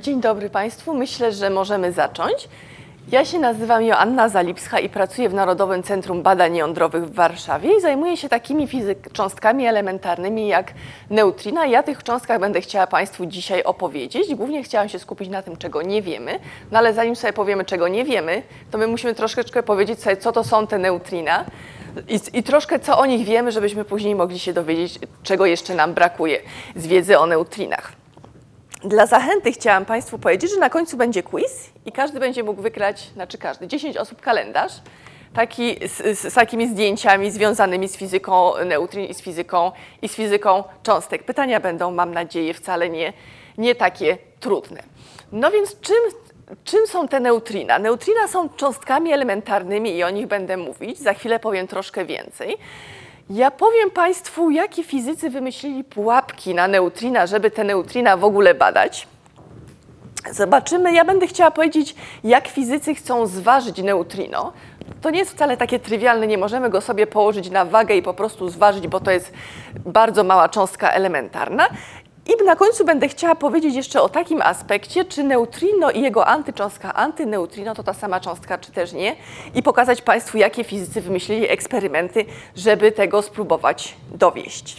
Dzień dobry Państwu. Myślę, że możemy zacząć. Ja się nazywam Joanna Zalipska i pracuję w Narodowym Centrum Badań Jądrowych w Warszawie i zajmuję się takimi fizyk- cząstkami elementarnymi jak neutrina. Ja tych cząstkach będę chciała Państwu dzisiaj opowiedzieć. Głównie chciałam się skupić na tym, czego nie wiemy, no ale zanim sobie powiemy, czego nie wiemy, to my musimy troszeczkę powiedzieć sobie, co to są te neutrina i, i troszkę co o nich wiemy, żebyśmy później mogli się dowiedzieć, czego jeszcze nam brakuje z wiedzy o neutrinach. Dla zachęty chciałam Państwu powiedzieć, że na końcu będzie quiz i każdy będzie mógł wygrać, znaczy każdy, 10 osób kalendarz, taki z, z, z takimi zdjęciami związanymi z fizyką neutrin i z fizyką, i z fizyką cząstek. Pytania będą, mam nadzieję, wcale nie, nie takie trudne. No więc czym, czym są te neutrina? Neutrina są cząstkami elementarnymi i o nich będę mówić. Za chwilę powiem troszkę więcej. Ja powiem Państwu, jakie fizycy wymyślili pułapki na neutrina, żeby te neutrina w ogóle badać. Zobaczymy, ja będę chciała powiedzieć, jak fizycy chcą zważyć neutrino. To nie jest wcale takie trywialne, nie możemy go sobie położyć na wagę i po prostu zważyć, bo to jest bardzo mała cząstka elementarna. I na końcu będę chciała powiedzieć jeszcze o takim aspekcie, czy neutrino i jego antycząstka antyneutrino to ta sama cząstka, czy też nie, i pokazać Państwu, jakie fizycy wymyślili eksperymenty, żeby tego spróbować dowieść.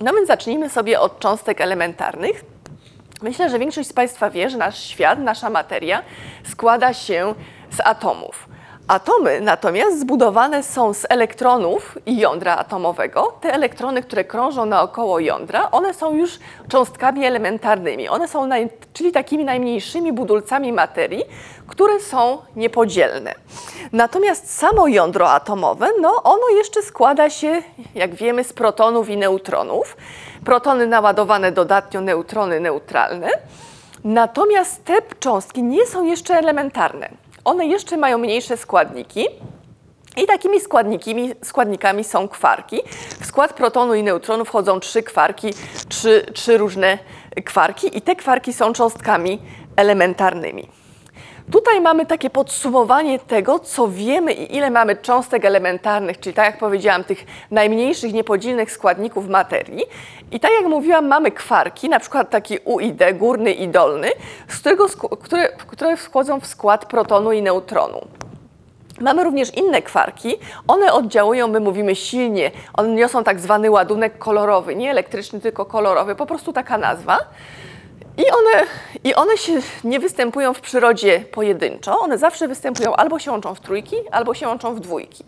No więc zacznijmy sobie od cząstek elementarnych. Myślę, że większość z Państwa wie, że nasz świat, nasza materia składa się z atomów. Atomy natomiast zbudowane są z elektronów i jądra atomowego. Te elektrony, które krążą naokoło jądra, one są już cząstkami elementarnymi. One są, naj, czyli takimi najmniejszymi budulcami materii, które są niepodzielne. Natomiast samo jądro atomowe, no ono jeszcze składa się, jak wiemy, z protonów i neutronów. Protony naładowane dodatnio, neutrony neutralne. Natomiast te cząstki nie są jeszcze elementarne one jeszcze mają mniejsze składniki. I takimi składnikami, składnikami są kwarki. W skład protonu i neutronu wchodzą trzy kwarki, trzy, trzy różne kwarki i te kwarki są cząstkami elementarnymi. Tutaj mamy takie podsumowanie tego, co wiemy i ile mamy cząstek elementarnych, czyli tak jak powiedziałam, tych najmniejszych niepodzielnych składników materii. I tak jak mówiłam, mamy kwarki, na przykład taki U i D, górny i dolny, z którego, które, które wchodzą w skład protonu i neutronu. Mamy również inne kwarki. One oddziałują, my mówimy silnie, one niosą tak zwany ładunek kolorowy, nie elektryczny, tylko kolorowy, po prostu taka nazwa. I one, I one się nie występują w przyrodzie pojedynczo, one zawsze występują albo się łączą w trójki, albo się łączą w dwójki.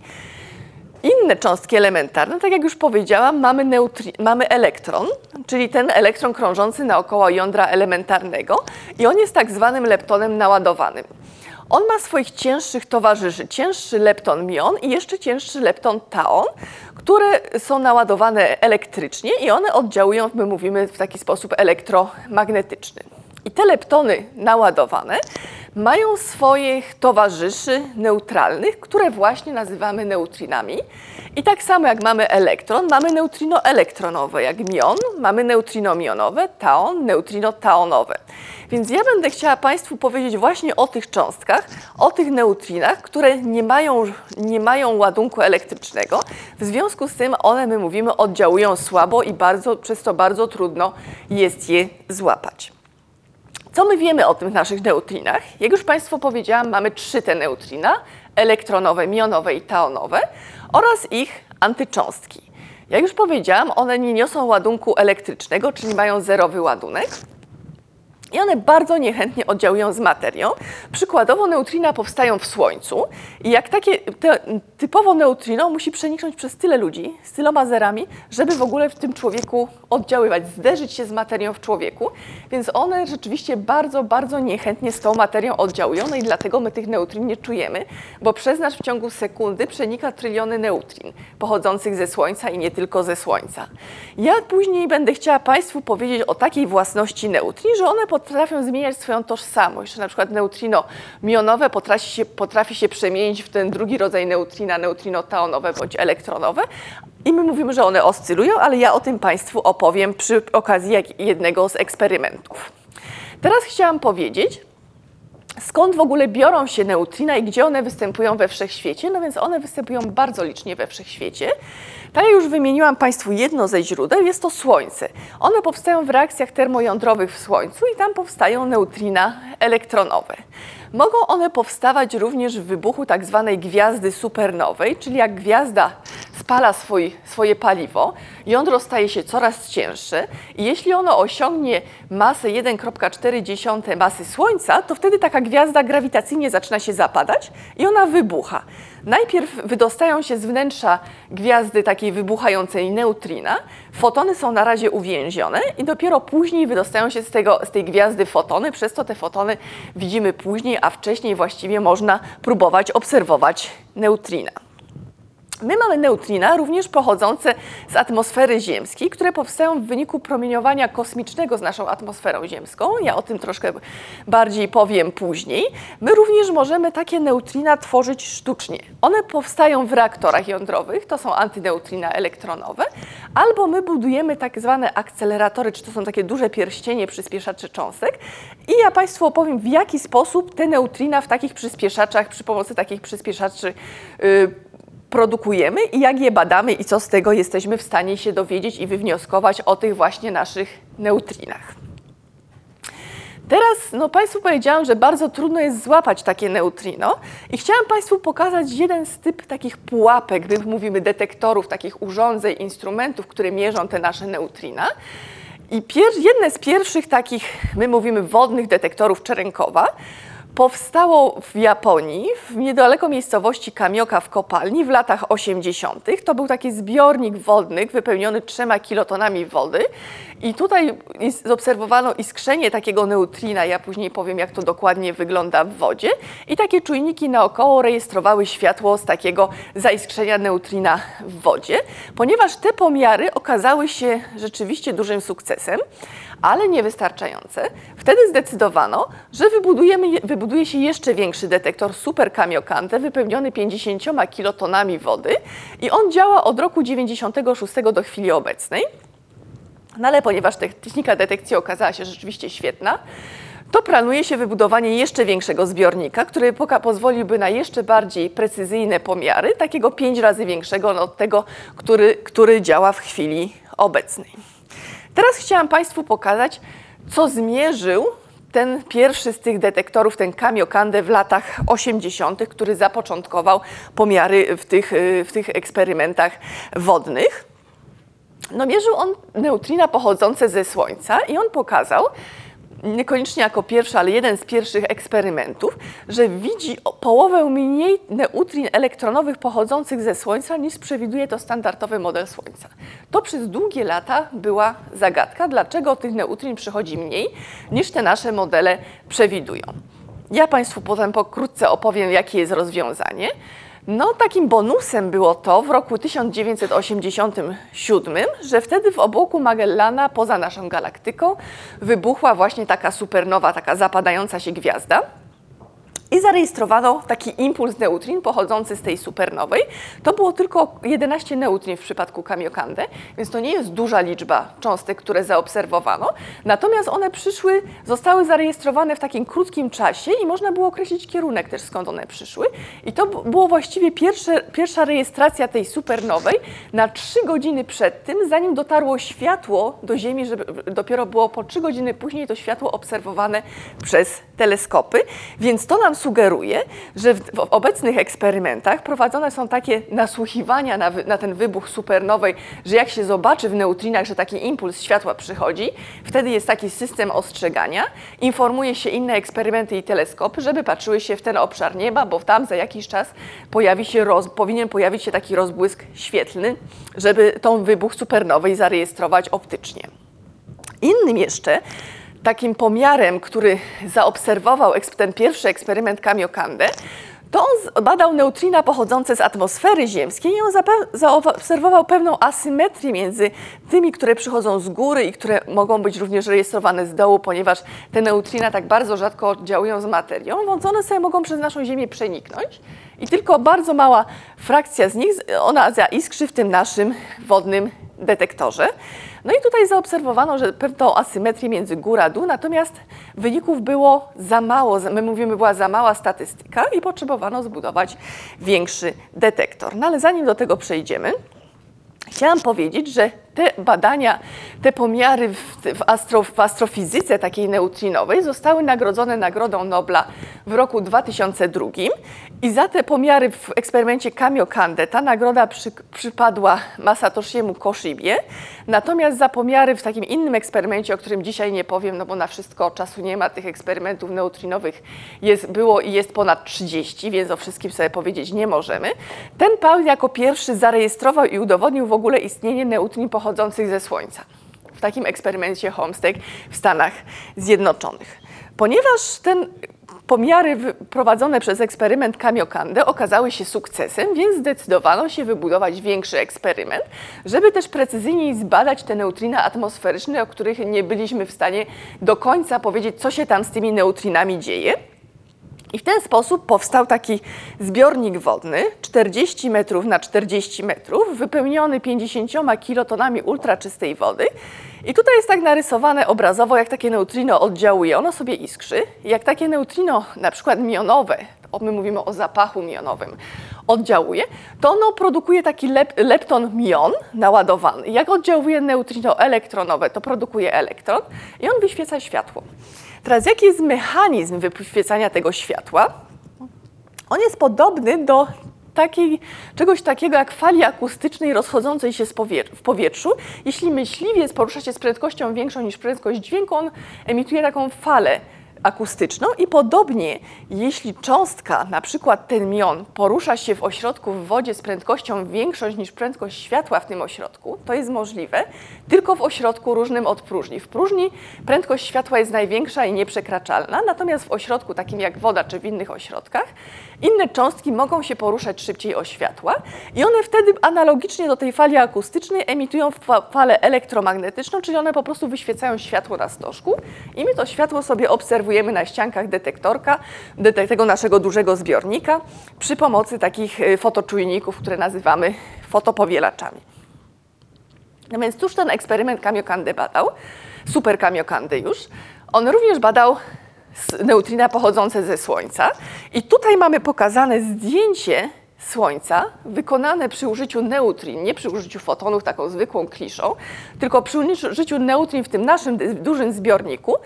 Inne cząstki elementarne, tak jak już powiedziałam, mamy, neutri- mamy elektron, czyli ten elektron krążący naokoło jądra elementarnego i on jest tak zwanym leptonem naładowanym. On ma swoich cięższych towarzyszy, cięższy lepton mion i jeszcze cięższy lepton taon, które są naładowane elektrycznie i one oddziałują, my mówimy w taki sposób elektromagnetyczny. I te leptony naładowane mają swoich towarzyszy neutralnych, które właśnie nazywamy neutrinami. I tak samo jak mamy elektron, mamy neutrino elektronowe, jak mion, mamy neutrino mionowe, taon, neutrino taonowe. Więc ja będę chciała Państwu powiedzieć właśnie o tych cząstkach, o tych neutrinach, które nie mają, nie mają ładunku elektrycznego. W związku z tym one, my mówimy, oddziałują słabo i bardzo, przez to bardzo trudno jest je złapać. Co my wiemy o tych naszych neutrinach? Jak już Państwu powiedziałam, mamy trzy te neutrina, elektronowe, mionowe i taonowe oraz ich antycząstki. Jak już powiedziałam, one nie niosą ładunku elektrycznego, czyli mają zerowy ładunek. I one bardzo niechętnie oddziałują z materią. Przykładowo neutrina powstają w Słońcu i jak takie te, typowo neutrino musi przeniknąć przez tyle ludzi z tyloma zerami, żeby w ogóle w tym człowieku oddziaływać, zderzyć się z materią w człowieku. Więc one rzeczywiście bardzo, bardzo niechętnie z tą materią oddziałują no i dlatego my tych neutrin nie czujemy, bo przez nas w ciągu sekundy przenika tryliony neutrin pochodzących ze Słońca i nie tylko ze Słońca. Ja później będę chciała Państwu powiedzieć o takiej własności neutrin, że one potrafią zmieniać swoją tożsamość, na przykład neutrino mionowe potrafi się, potrafi się przemienić w ten drugi rodzaj neutrina, neutrino taonowe bądź elektronowe. I my mówimy, że one oscylują, ale ja o tym Państwu opowiem przy okazji jednego z eksperymentów. Teraz chciałam powiedzieć, Skąd w ogóle biorą się neutrina i gdzie one występują we wszechświecie? No więc one występują bardzo licznie we wszechświecie. Tak jak już wymieniłam Państwu jedno ze źródeł, jest to Słońce. One powstają w reakcjach termojądrowych w Słońcu i tam powstają neutrina elektronowe. Mogą one powstawać również w wybuchu tak zwanej gwiazdy supernowej, czyli jak gwiazda spala swój, swoje paliwo, jądro staje się coraz cięższe i jeśli ono osiągnie masę 1,4 masy Słońca, to wtedy taka gwiazda grawitacyjnie zaczyna się zapadać i ona wybucha. Najpierw wydostają się z wnętrza gwiazdy takiej wybuchającej neutrina, fotony są na razie uwięzione i dopiero później wydostają się z, tego, z tej gwiazdy fotony, przez to te fotony widzimy później, a wcześniej właściwie można próbować obserwować neutrina. My mamy neutrina również pochodzące z atmosfery ziemskiej, które powstają w wyniku promieniowania kosmicznego z naszą atmosferą ziemską. Ja o tym troszkę bardziej powiem później. My również możemy takie neutrina tworzyć sztucznie. One powstają w reaktorach jądrowych, to są antyneutrina elektronowe, albo my budujemy tak zwane akceleratory, czy to są takie duże pierścienie przyspieszaczy cząstek. I ja Państwu opowiem, w jaki sposób te neutrina w takich przyspieszaczach, przy pomocy takich przyspieszaczy, yy, produkujemy i jak je badamy i co z tego jesteśmy w stanie się dowiedzieć i wywnioskować o tych właśnie naszych neutrinach. Teraz no, Państwu powiedziałam, że bardzo trudno jest złapać takie neutrino i chciałam Państwu pokazać jeden z typ takich pułapek, my mówimy detektorów, takich urządzeń, instrumentów, które mierzą te nasze neutrina. I jedne z pierwszych takich, my mówimy wodnych detektorów Czerenkowa, powstało w Japonii, w niedaleko miejscowości Kamioka w kopalni w latach 80. To był taki zbiornik wodny wypełniony trzema kilotonami wody. I tutaj zaobserwowano iskrzenie takiego neutrina, ja później powiem jak to dokładnie wygląda w wodzie. I takie czujniki naokoło rejestrowały światło z takiego zaiskrzenia neutrina w wodzie, ponieważ te pomiary okazały się rzeczywiście dużym sukcesem, ale niewystarczające. Wtedy zdecydowano, że wybudujemy, wybuduje się jeszcze większy detektor Super Kamiokande wypełniony 50 kilotonami wody i on działa od roku 96 do chwili obecnej. No ale ponieważ technika detekcji okazała się rzeczywiście świetna, to planuje się wybudowanie jeszcze większego zbiornika, który pozwoliłby na jeszcze bardziej precyzyjne pomiary, takiego pięć razy większego od tego, który, który działa w chwili obecnej. Teraz chciałam Państwu pokazać, co zmierzył ten pierwszy z tych detektorów, ten Kamiokande w latach 80., który zapoczątkował pomiary w tych, w tych eksperymentach wodnych. No, mierzył on neutrina pochodzące ze Słońca i on pokazał, niekoniecznie jako pierwszy, ale jeden z pierwszych eksperymentów, że widzi połowę mniej neutrin elektronowych pochodzących ze Słońca niż przewiduje to standardowy model Słońca. To przez długie lata była zagadka, dlaczego tych neutrin przychodzi mniej niż te nasze modele przewidują. Ja Państwu potem pokrótce opowiem, jakie jest rozwiązanie. No, takim bonusem było to w roku 1987, że wtedy w obłoku Magellana, poza naszą galaktyką, wybuchła właśnie taka supernowa, taka zapadająca się gwiazda i zarejestrowano taki impuls neutrin pochodzący z tej supernowej. To było tylko 11 neutrin w przypadku Kamiokande, więc to nie jest duża liczba cząstek, które zaobserwowano. Natomiast one przyszły, zostały zarejestrowane w takim krótkim czasie i można było określić kierunek też skąd one przyszły. I to było właściwie pierwsze, pierwsza rejestracja tej supernowej na 3 godziny przed tym, zanim dotarło światło do Ziemi, żeby dopiero było po 3 godziny później to światło obserwowane przez teleskopy. Więc to nam sugeruje, że w, w, obecnych eksperymentach prowadzone są takie nasłuchiwania na, na, ten wybuch supernowej, że jak się zobaczy w neutrinach, że taki impuls światła przychodzi, wtedy jest taki system ostrzegania, informuje się inne eksperymenty i teleskopy, żeby patrzyły się w ten obszar nieba, bo tam za jakiś czas pojawi się roz, powinien pojawić się taki rozbłysk świetlny, żeby tą wybuch supernowej zarejestrować optycznie. Innym jeszcze takim pomiarem, który zaobserwował ten pierwszy eksperyment Kamiokande, to on badał neutrina pochodzące z atmosfery ziemskiej i on zaobserwował pewną asymetrię między tymi, które przychodzą z góry i które mogą być również rejestrowane z dołu, ponieważ te neutrina tak bardzo rzadko działają z materią, więc one sobie mogą przez naszą Ziemię przeniknąć i tylko bardzo mała frakcja z nich, ona zaiskrzy w tym naszym wodnym detektorze. No i tutaj zaobserwowano, że pewną asymetrię między góra dół, natomiast wyników było za mało. My mówimy, była za mała statystyka i potrzebowano zbudować większy detektor. No ale zanim do tego przejdziemy, Chciałam powiedzieć, że te badania, te pomiary w, astro, w astrofizyce takiej neutrinowej zostały nagrodzone Nagrodą Nobla w roku 2002 i za te pomiary w eksperymencie Kamiokande ta nagroda przy, przypadła Masatoshiemu Koshibie, natomiast za pomiary w takim innym eksperymencie, o którym dzisiaj nie powiem, no bo na wszystko czasu nie ma, tych eksperymentów neutrinowych jest, było i jest ponad 30, więc o wszystkim sobie powiedzieć nie możemy. Ten Paul jako pierwszy zarejestrował i udowodnił w ogóle istnienie neutrin pochodzących ze Słońca w takim eksperymencie Homestake w Stanach Zjednoczonych. Ponieważ ten pomiary prowadzone przez eksperyment Kamiokande okazały się sukcesem, więc zdecydowano się wybudować większy eksperyment, żeby też precyzyjniej zbadać te neutrina atmosferyczne, o których nie byliśmy w stanie do końca powiedzieć, co się tam z tymi neutrinami dzieje. I w ten sposób powstał taki zbiornik wodny 40 metrów na 40 metrów, wypełniony 50 kilotonami ultraczystej wody. I tutaj jest tak narysowane obrazowo, jak takie neutrino oddziałuje. Ono sobie iskrzy. Jak takie neutrino, na przykład mionowe, my mówimy o zapachu mionowym, oddziałuje, to ono produkuje taki lep, lepton mion naładowany. Jak oddziałuje neutrino elektronowe, to produkuje elektron i on wyświeca światło. Teraz jaki jest mechanizm wyświecania tego światła? On jest podobny do takiej, czegoś takiego jak fali akustycznej rozchodzącej się w powietrzu. Jeśli myśliwiec porusza się z prędkością większą niż prędkość dźwięku, on emituje taką falę akustyczną i podobnie, jeśli cząstka, na przykład ten mion, porusza się w ośrodku w wodzie z prędkością większą niż prędkość światła w tym ośrodku, to jest możliwe tylko w ośrodku różnym od próżni. W próżni prędkość światła jest największa i nieprzekraczalna, natomiast w ośrodku takim jak woda czy w innych ośrodkach inne cząstki mogą się poruszać szybciej o światła i one wtedy analogicznie do tej fali akustycznej emitują falę elektromagnetyczną, czyli one po prostu wyświecają światło na stożku i my to światło sobie obserwujemy na ściankach detektorka, tego naszego dużego zbiornika przy pomocy takich y, fotoczujników, które nazywamy fotopowielaczami. No więc cóż ten eksperyment Kamiokande badał? Super Kamiokande już. On również badał neutrina pochodzące ze Słońca. I tutaj mamy pokazane zdjęcie Słońca wykonane przy użyciu neutrin, nie przy użyciu fotonów taką zwykłą kliszą, tylko przy użyciu neutrin w tym naszym dużym zbiorniku,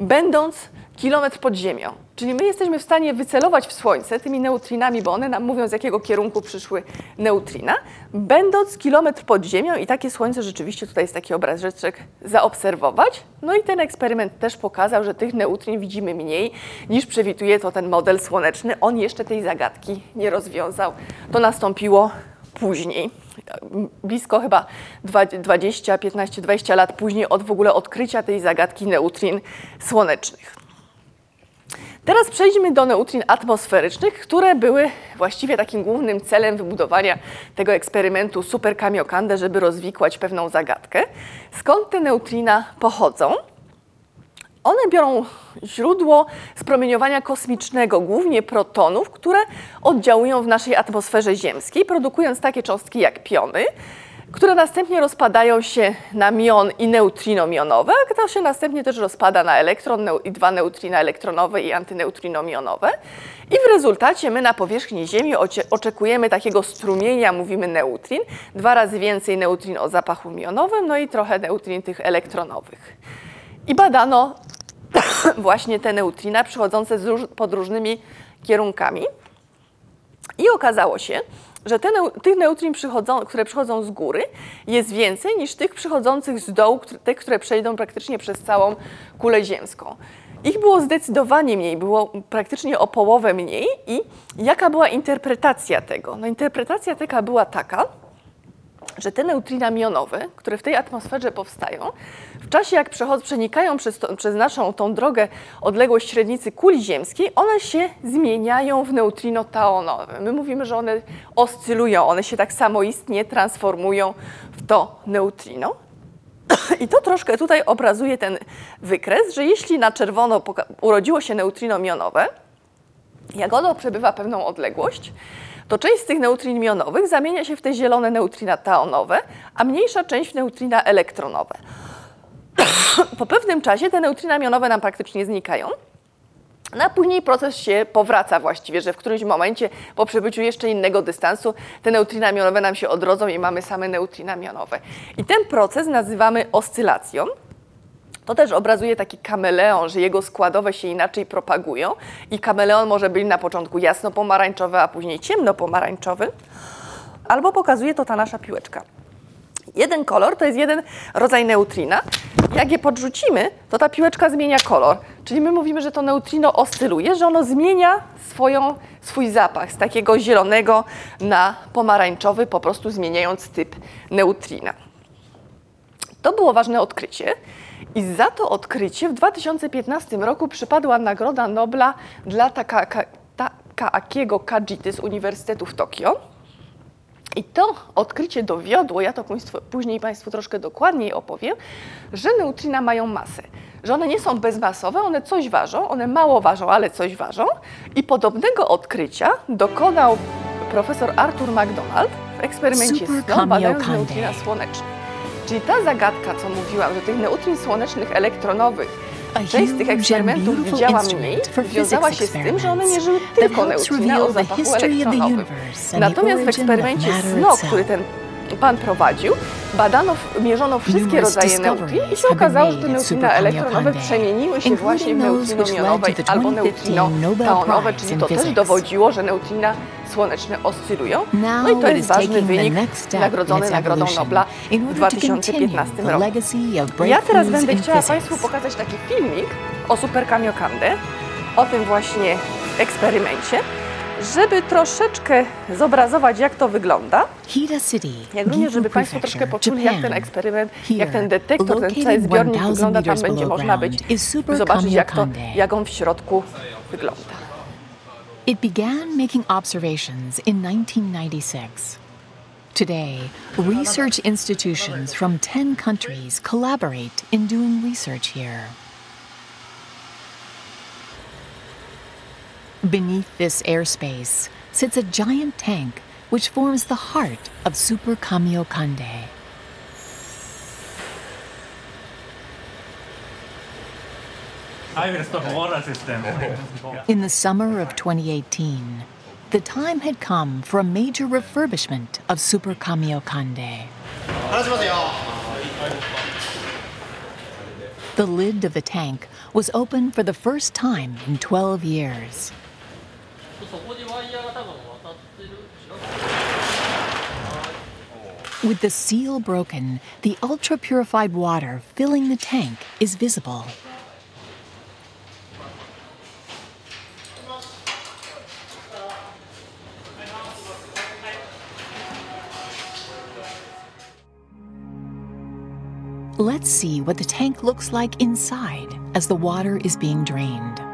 będąc kilometr pod ziemią. Czyli my jesteśmy w stanie wycelować w Słońce tymi neutrinami, bo one nam mówią, z jakiego kierunku przyszły neutrina, będąc kilometr pod ziemią i takie Słońce rzeczywiście tutaj jest taki obrazeczek zaobserwować. No i ten eksperyment też pokazał, że tych neutrin widzimy mniej niż przewiduje to ten model słoneczny. On jeszcze tej zagadki nie rozwiązał. To nastąpiło później blisko chyba 20, 15, 20 lat później od w ogóle odkrycia tej zagadki neutrin słonecznych. Teraz przejdźmy do neutrin atmosferycznych, które były właściwie takim głównym celem wybudowania tego eksperymentu Super Kamiokande, żeby rozwikłać pewną zagadkę. Skąd te neutrina pochodzą? One biorą źródło z promieniowania kosmicznego, głównie protonów, które oddziałują w naszej atmosferze ziemskiej, produkując takie cząstki jak piony które następnie rozpadają się na mion i neutrinomionowe, a to się następnie też rozpada na elektron i dwa neutrina elektronowe i antyneutrinomionowe. I w rezultacie my na powierzchni Ziemi oczekujemy takiego strumienia, mówimy neutrin, dwa razy więcej neutrin o zapachu mionowym, no i trochę neutrin tych elektronowych. I badano właśnie te neutrina przychodzące pod różnymi kierunkami. I okazało się, że te, tych neutrin, które przychodzą z góry, jest więcej niż tych przychodzących z dołu, te, które przejdą praktycznie przez całą kulę ziemską. Ich było zdecydowanie mniej, było praktycznie o połowę mniej. I jaka była interpretacja tego? No, interpretacja taka była taka, że te neutrina mionowe, które w tej atmosferze powstają, w czasie jak przenikają przez, to, przez naszą tą drogę odległość średnicy kuli ziemskiej, one się zmieniają w neutrino taonowe. My mówimy, że one oscylują, one się tak samoistnie transformują w to neutrino. I to troszkę tutaj obrazuje ten wykres, że jeśli na czerwono urodziło się neutrino mionowe, Jak ono przebywa pewną odległość, to część z tych neutrin jonowych zamienia się w te zielone neutrina taonowe, a mniejsza część w neutrina elektronowe. po pewnym czasie te neutrina jonowe nam praktycznie znikają. No a później proces się powraca właściwie, że w którymś momencie po przebyciu jeszcze innego dystansu te neutrina jonowe nam się odrodzą i mamy same neutrina jonowe. I ten proces nazywamy oscylacją. To też obrazuje taki kameleon, że jego składowe się inaczej propagują i kameleon może być na początku jasno-pomarańczowy, a później ciemno-pomarańczowy. Albo pokazuje to ta nasza piłeczka. Jeden kolor to jest jeden rodzaj neutrina. Jak je podrzucimy, to ta piłeczka zmienia kolor. Czyli my mówimy, że to neutrino oscyluje, że ono zmienia swoją, swój zapach z takiego zielonego na pomarańczowy, po prostu zmieniając typ neutrina. To było ważne odkrycie. I za to odkrycie w 2015 roku przypadła Nagroda Nobla dla Takaakiego Kajity z Uniwersytetu w Tokio. I to odkrycie dowiodło, ja to państwu, później Państwu troszkę dokładniej opowiem, że neutrina mają masę. Że one nie są bezmasowe, one coś ważą, one mało ważą, ale coś ważą. I podobnego odkrycia dokonał profesor Arthur MacDonald w eksperymencie SNO, badając neutrina słoneczne. Czyli ta zagadka, co mówiłam, że tych neutrin słonecznych elektronowych Część z tych eksperymentów widziała mniej, wiązała się z tym, że one mierzyły tylko neutrina o zapachu elektronowym. Natomiast w eksperymencie SNO, który ten pan prowadził, badano, mierzono wszystkie rodzaje neutrin i się okazało, że te neutrina elektronowe przemieniły się właśnie w neutrino mionowe albo neutrino. Taonowe, czyli to też dowodziło, że neutrina słoneczne oscylują. No i to jest ważny wynik nagrodzony Nagrodą Nobla w 2015 roku. Ja teraz będę chciała Państwu pokazać taki filmik o Super Kamiokande, o tym właśnie eksperymencie żeby troszeczkę zobrazować, jak to wygląda, jak również, żeby Państwo troszkę poczuli, jak ten eksperyment, jak ten detektor, ten cały zbiornik wygląda, tam będzie można być, zobaczyć, jak, to, jak on w środku wygląda. It began making observations in 1996. Today, research institutions from 10 countries collaborate in doing research here. Beneath this airspace sits a giant tank which forms the heart of Super Kamiokande. In the summer of 2018, the time had come for a major refurbishment of Super Kamiokande. The lid of the tank was open for the first time in 12 years. With the seal broken, the ultra purified water filling the tank is visible. Let's see what the tank looks like inside as the water is being drained.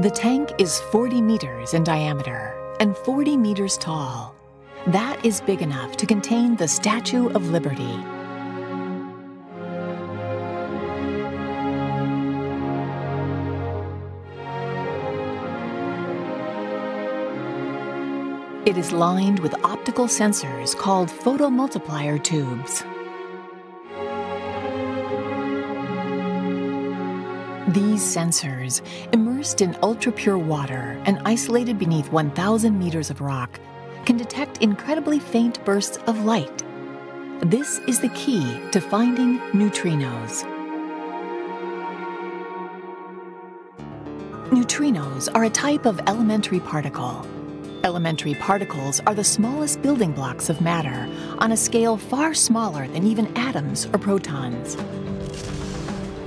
The tank is 40 meters in diameter and 40 meters tall. That is big enough to contain the Statue of Liberty. It is lined with optical sensors called photomultiplier tubes. These sensors, immersed in ultra pure water and isolated beneath 1,000 meters of rock, can detect incredibly faint bursts of light. This is the key to finding neutrinos. Neutrinos are a type of elementary particle. Elementary particles are the smallest building blocks of matter on a scale far smaller than even atoms or protons.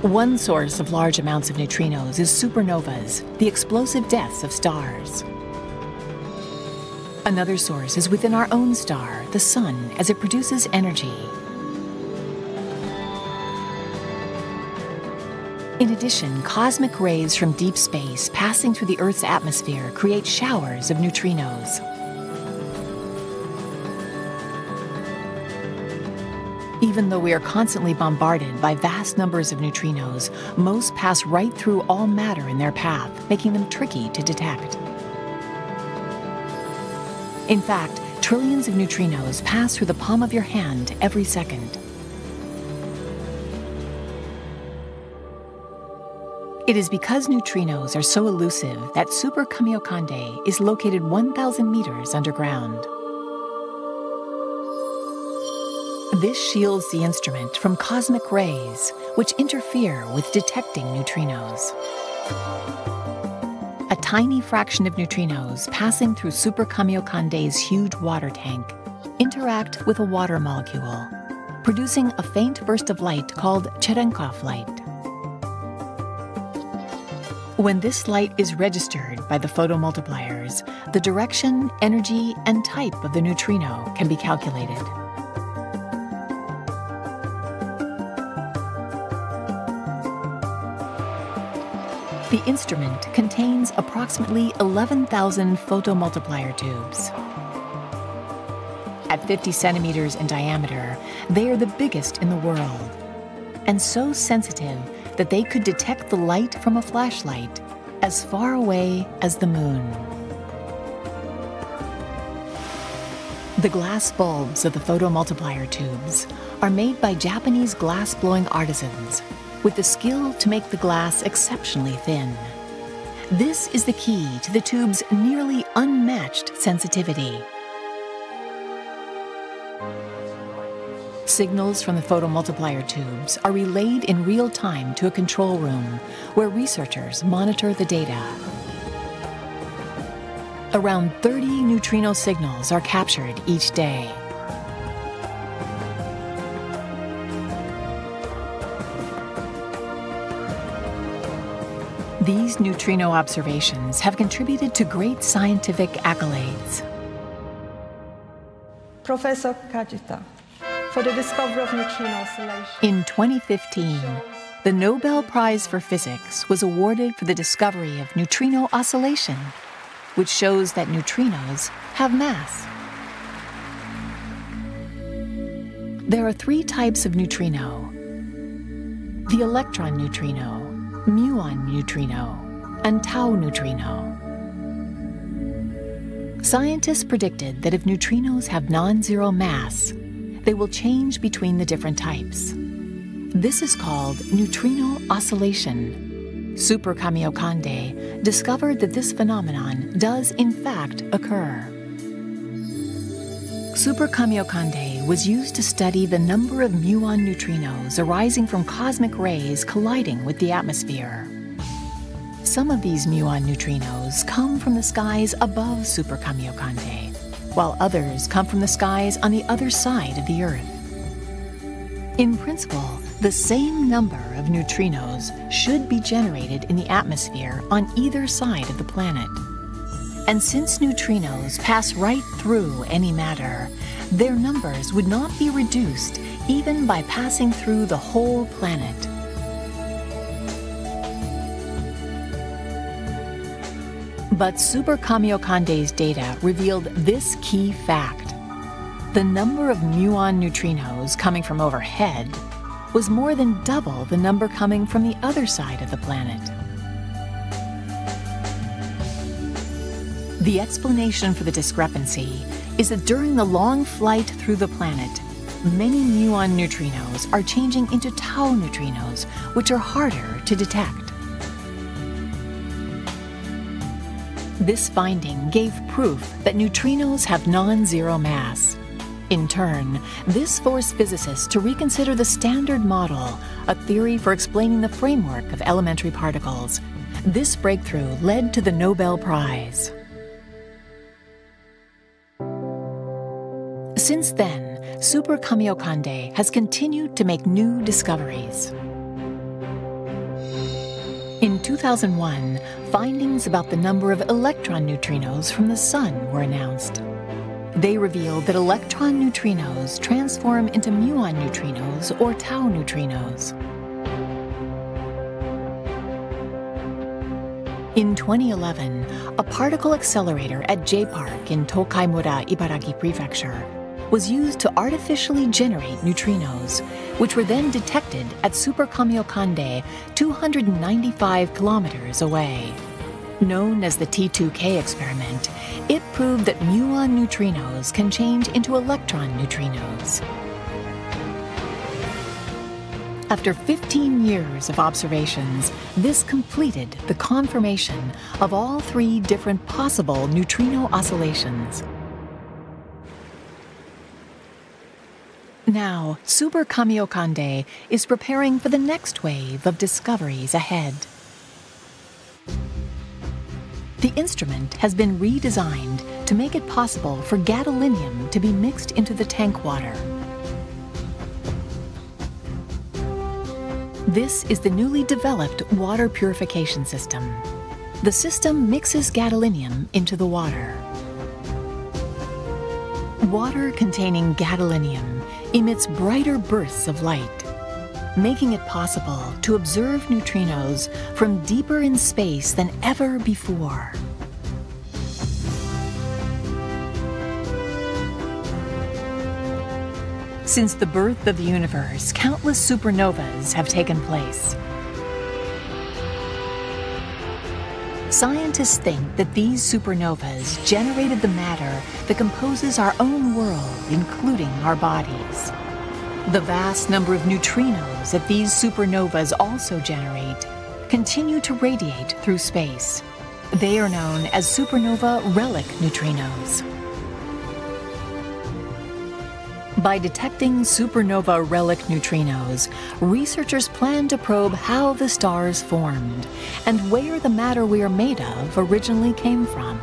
One source of large amounts of neutrinos is supernovas, the explosive deaths of stars. Another source is within our own star, the Sun, as it produces energy. In addition, cosmic rays from deep space passing through the Earth's atmosphere create showers of neutrinos. Even though we are constantly bombarded by vast numbers of neutrinos, most pass right through all matter in their path, making them tricky to detect. In fact, trillions of neutrinos pass through the palm of your hand every second. It is because neutrinos are so elusive that Super Kamiokande is located 1,000 meters underground. This shields the instrument from cosmic rays, which interfere with detecting neutrinos. A tiny fraction of neutrinos passing through Super Kamiokande's huge water tank interact with a water molecule, producing a faint burst of light called Cherenkov light. When this light is registered by the photomultipliers, the direction, energy, and type of the neutrino can be calculated. Instrument contains approximately 11,000 photomultiplier tubes. At 50 centimeters in diameter, they are the biggest in the world, and so sensitive that they could detect the light from a flashlight as far away as the moon. The glass bulbs of the photomultiplier tubes are made by Japanese glass blowing artisans with the skill to make the glass exceptionally thin. This is the key to the tube's nearly unmatched sensitivity. Signals from the photomultiplier tubes are relayed in real time to a control room where researchers monitor the data. Around 30 neutrino signals are captured each day. These neutrino observations have contributed to great scientific accolades. Professor Kajita, for the discovery of neutrino oscillation. In 2015, the Nobel Prize for Physics was awarded for the discovery of neutrino oscillation, which shows that neutrinos have mass. There are three types of neutrino the electron neutrino, muon neutrino, and tau neutrino. Scientists predicted that if neutrinos have non zero mass, they will change between the different types. This is called neutrino oscillation. Super Kamiokande discovered that this phenomenon does in fact occur. Super Kamiokande was used to study the number of muon neutrinos arising from cosmic rays colliding with the atmosphere. Some of these muon neutrinos come from the skies above Super Kamiokande, while others come from the skies on the other side of the Earth. In principle, the same number of neutrinos should be generated in the atmosphere on either side of the planet. And since neutrinos pass right through any matter, their numbers would not be reduced even by passing through the whole planet. But Super Kamiokande's data revealed this key fact. The number of muon neutrinos coming from overhead was more than double the number coming from the other side of the planet. The explanation for the discrepancy is that during the long flight through the planet, many muon neutrinos are changing into tau neutrinos, which are harder to detect. This finding gave proof that neutrinos have non zero mass. In turn, this forced physicists to reconsider the Standard Model, a theory for explaining the framework of elementary particles. This breakthrough led to the Nobel Prize. Since then, Super Kamiokande has continued to make new discoveries. In 2001, findings about the number of electron neutrinos from the Sun were announced. They revealed that electron neutrinos transform into muon neutrinos or tau neutrinos. In 2011, a particle accelerator at J Park in Tokaimura, Ibaraki Prefecture was used to artificially generate neutrinos, which were then detected at Super Kamiokande 295 kilometers away. Known as the T2K experiment, it proved that muon neutrinos can change into electron neutrinos. After 15 years of observations, this completed the confirmation of all three different possible neutrino oscillations. Now, Super Kamiokande is preparing for the next wave of discoveries ahead. The instrument has been redesigned to make it possible for gadolinium to be mixed into the tank water. This is the newly developed water purification system. The system mixes gadolinium into the water. Water containing gadolinium emits brighter bursts of light, making it possible to observe neutrinos from deeper in space than ever before. Since the birth of the universe, countless supernovas have taken place. Scientists think that these supernovas generated the matter that composes our own world, including our bodies. The vast number of neutrinos that these supernovas also generate continue to radiate through space. They are known as supernova relic neutrinos. By detecting supernova relic neutrinos, researchers plan to probe how the stars formed and where the matter we are made of originally came from.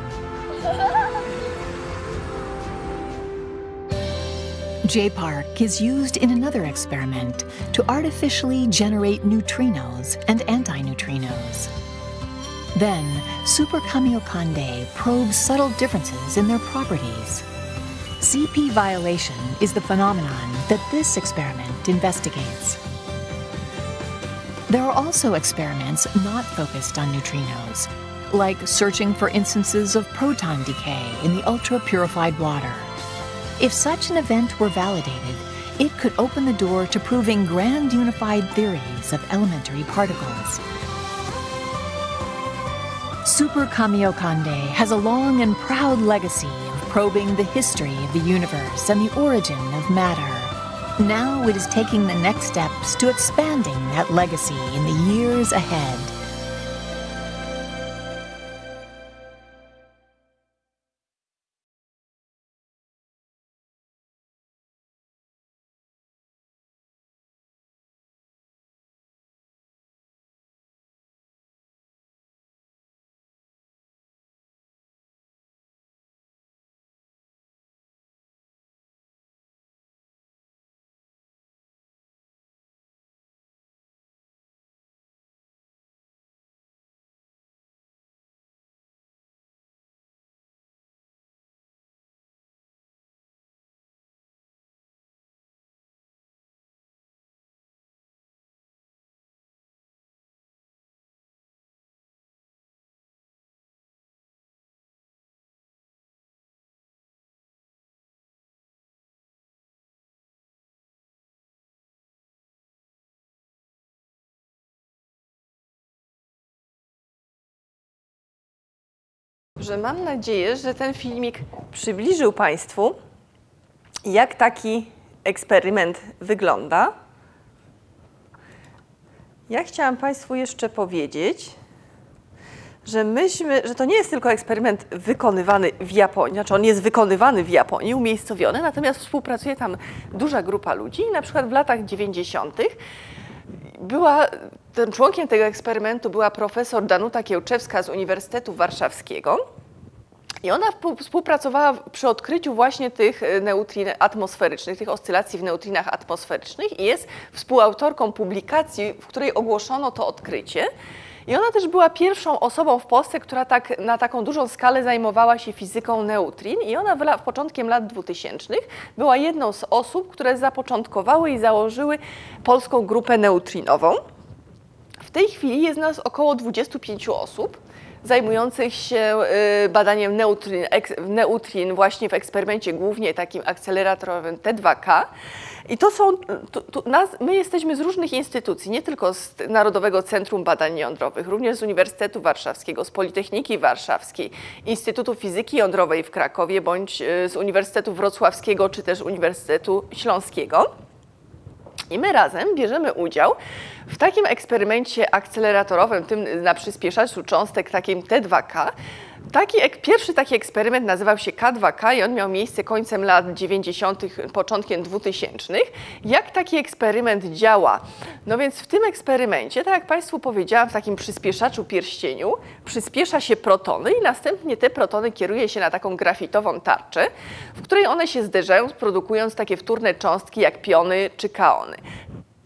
J-Park is used in another experiment to artificially generate neutrinos and antineutrinos. Then, Super Kamiokande probes subtle differences in their properties. CP violation is the phenomenon that this experiment investigates. There are also experiments not focused on neutrinos, like searching for instances of proton decay in the ultra purified water. If such an event were validated, it could open the door to proving grand unified theories of elementary particles. Super Kamiokande has a long and proud legacy probing the history of the universe and the origin of matter. Now it is taking the next steps to expanding that legacy in the years ahead. Że mam nadzieję, że ten filmik przybliżył Państwu, jak taki eksperyment wygląda. Ja chciałam Państwu jeszcze powiedzieć, że myśmy, że to nie jest tylko eksperyment wykonywany w Japonii, znaczy on jest wykonywany w Japonii, umiejscowiony, natomiast współpracuje tam duża grupa ludzi. Na przykład w latach 90. była, tym członkiem tego eksperymentu była profesor Danuta Kiełczewska z Uniwersytetu Warszawskiego. I ona współpracowała przy odkryciu właśnie tych e, neutrin atmosferycznych, tych oscylacji w neutrinach atmosferycznych i jest współautorką publikacji, w której ogłoszono to odkrycie. I ona też była pierwszą osobą w Polsce, która tak, na taką dużą skalę zajmowała się fizyką neutrin i ona w, w początkiem lat 2000 była jedną z osób, które zapoczątkowały i założyły polską grupę neutrinową. W tej chwili jest nas około 25 osób. Zajmujących się y, badaniem neutrin, neutrin właśnie w eksperymencie głównie takim akceleratorowym T2K. I to są, nas, my jesteśmy z różnych instytucji, nie tylko z Narodowego Centrum Badań Jądrowych, również z Uniwersytetu Warszawskiego, z Politechniki Warszawskiej, Instytutu Fizyki Jądrowej w Krakowie, bądź y, z Uniwersytetu Wrocławskiego, czy też Uniwersytetu Śląskiego. I my razem bierzemy udział w takim eksperymencie akceleratorowym, tym na przyspieszaczu cząstek, takim T2K. Taki, pierwszy taki eksperyment nazywał się K2K i on miał miejsce końcem lat 90., początkiem 2000. Jak taki eksperyment działa? No więc w tym eksperymencie, tak jak Państwu powiedziałam, w takim przyspieszaczu pierścieniu przyspiesza się protony i następnie te protony kieruje się na taką grafitową tarczę, w której one się zderzają, produkując takie wtórne cząstki jak piony czy kaony.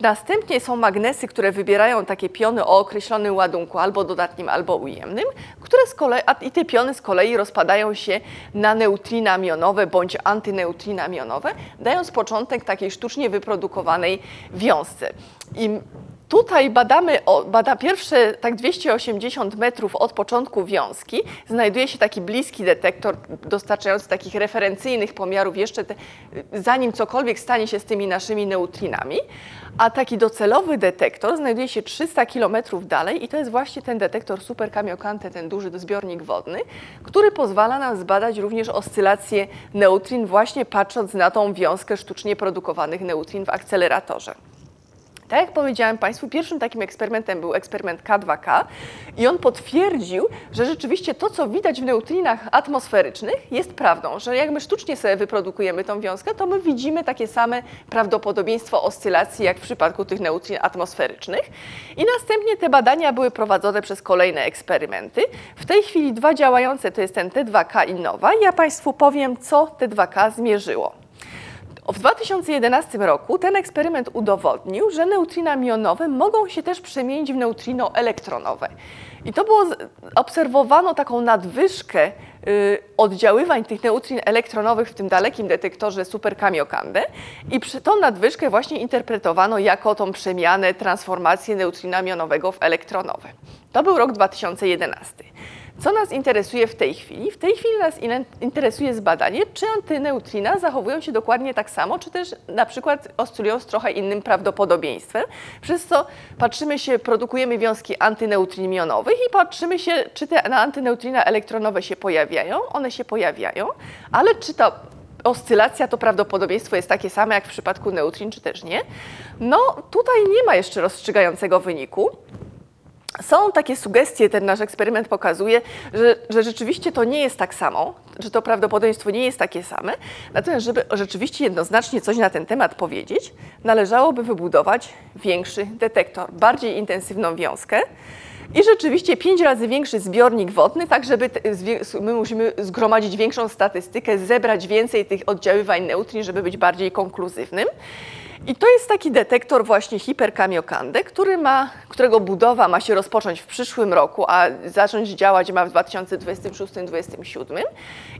Następnie są magnesy, które wybierają takie piony o określonym ładunku, albo dodatnim, albo ujemnym, które z kolei, a i te piony z kolei rozpadają się na neutrina mionowe bądź antyneutrina mionowe, dając początek takiej sztucznie wyprodukowanej wiązce. I Tutaj badamy, bada pierwsze tak 280 metrów od początku wiązki, znajduje się taki bliski detektor dostarczający takich referencyjnych pomiarów jeszcze te, zanim cokolwiek stanie się z tymi naszymi neutrinami, a taki docelowy detektor znajduje się 300 kilometrów dalej i to jest właśnie ten detektor Super Kamiokande, ten duży zbiornik wodny, który pozwala nam zbadać również oscylacje neutrin właśnie patrząc na tą wiązkę sztucznie produkowanych neutrin w akceleratorze. Tak jak powiedziałem Państwu, pierwszym takim eksperymentem był eksperyment K2K i on potwierdził, że rzeczywiście to, co widać w neutrinach atmosferycznych jest prawdą, że jak my sztucznie sobie wyprodukujemy tą wiązkę, to my widzimy takie same prawdopodobieństwo oscylacji, jak w przypadku tych neutrin atmosferycznych. I następnie te badania były prowadzone przez kolejne eksperymenty. W tej chwili dwa działające to jest ten T2K i NOWA. Ja Państwu powiem, co T2K zmierzyło. W 2011 roku ten eksperyment udowodnił, że neutrina mionowe mogą się też przemienić w neutrino elektronowe. I to było, obserwowano taką nadwyżkę y, oddziaływań tych neutrin elektronowych w tym dalekim detektorze Super Kamiokande i przy tą nadwyżkę właśnie interpretowano jako tą przemianę, transformację neutrina mionowego w elektronowe. To był rok 2011. Co nas interesuje w tej chwili? W tej chwili nas interesuje zbadanie, czy antyneutrina zachowują się dokładnie tak samo, czy też na przykład oscylują z trochę innym prawdopodobieństwem. Przez co patrzymy się, produkujemy wiązki antyneutrin mionowych i patrzymy się, czy te na antyneutrina elektronowe się pojawiają. One się pojawiają, ale czy ta oscylacja to prawdopodobieństwo jest takie same jak w przypadku neutrin, czy też nie? No tutaj nie ma jeszcze rozstrzygającego wyniku. Są takie sugestie, ten nasz eksperyment pokazuje, że, że rzeczywiście to nie jest tak samo, że to prawdopodobieństwo nie jest takie same. Natomiast, żeby rzeczywiście jednoznacznie coś na ten temat powiedzieć, należałoby wybudować większy detektor, bardziej intensywną wiązkę i rzeczywiście pięć razy większy zbiornik wodny, tak żeby my musimy zgromadzić większą statystykę, zebrać więcej tych oddziaływań neutrin, żeby być bardziej konkluzywnym. I to jest taki detektor właśnie hiperkamiokande, który ma, którego budowa ma się rozpocząć w przyszłym roku, a zacząć działać ma w 2026-2027.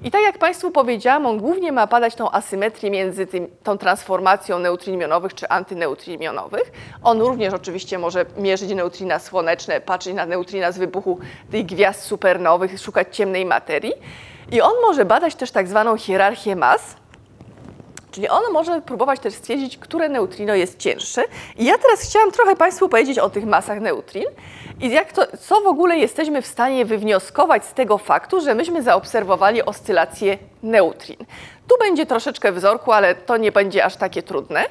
I tak jak Państwu powiedziałam, on głównie ma badać tą asymetrię między tym, tą transformacją neutrin mionowych czy antyneutrin mionowych. On również oczywiście może mierzyć neutrina słoneczne, patrzeć na neutrina z wybuchu tych gwiazd supernowych, szukać ciemnej materii. I on może badać też tak zwaną hierarchię mas, Czyli on może próbować też stwierdzić, które neutrino jest cięższe. I ja teraz chciałam trochę Państwu powiedzieć o tych masach neutrin i jak to, co w ogóle jesteśmy w stanie wywnioskować z tego faktu, że myśmy zaobserwowali oscylację neutrin. Tu będzie troszeczkę wzorku, ale to nie będzie aż takie trudne.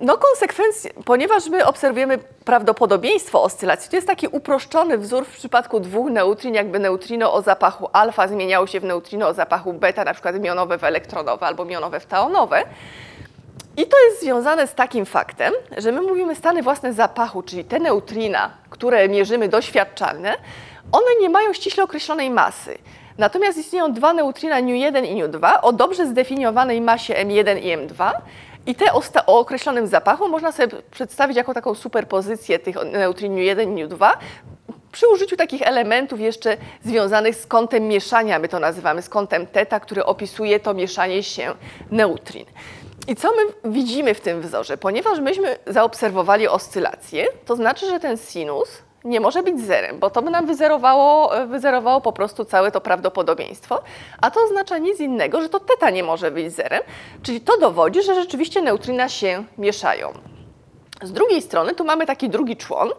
No konsekwencje, ponieważ my obserwujemy prawdopodobieństwo oscylacji, to jest taki uproszczony wzór w przypadku dwóch neutrin, jakby neutrino o zapachu alfa zmieniało się w neutrino o zapachu beta, na przykład mionowe w elektronowe albo mionowe w taonowe. I to jest związane z takim faktem, że my mówimy stany własne zapachu, czyli te neutrina, które mierzymy doświadczalne, one nie mają ściśle określonej masy. Natomiast istnieją dwa neutrina nu1 i nu2 o dobrze zdefiniowanej masie m1 i m2 i te o, określonym zapachu można sobie przedstawić jako taką superpozycję tych neutrin nu1 i nu2 przy użyciu takich elementów jeszcze związanych z kątem mieszania, my to nazywamy, z kątem teta, który opisuje to mieszanie się neutrin. I co my widzimy w tym wzorze? Ponieważ myśmy zaobserwowali oscylację, to znaczy, że ten sinus nie może być zerem, bo to by nam wyzerowało, wyzerowało po prostu całe to prawdopodobieństwo, a to oznacza nic innego, że to teta nie może być zerem, czyli to dowodzi, że rzeczywiście neutrina się mieszają. Z drugiej strony tu mamy taki drugi człon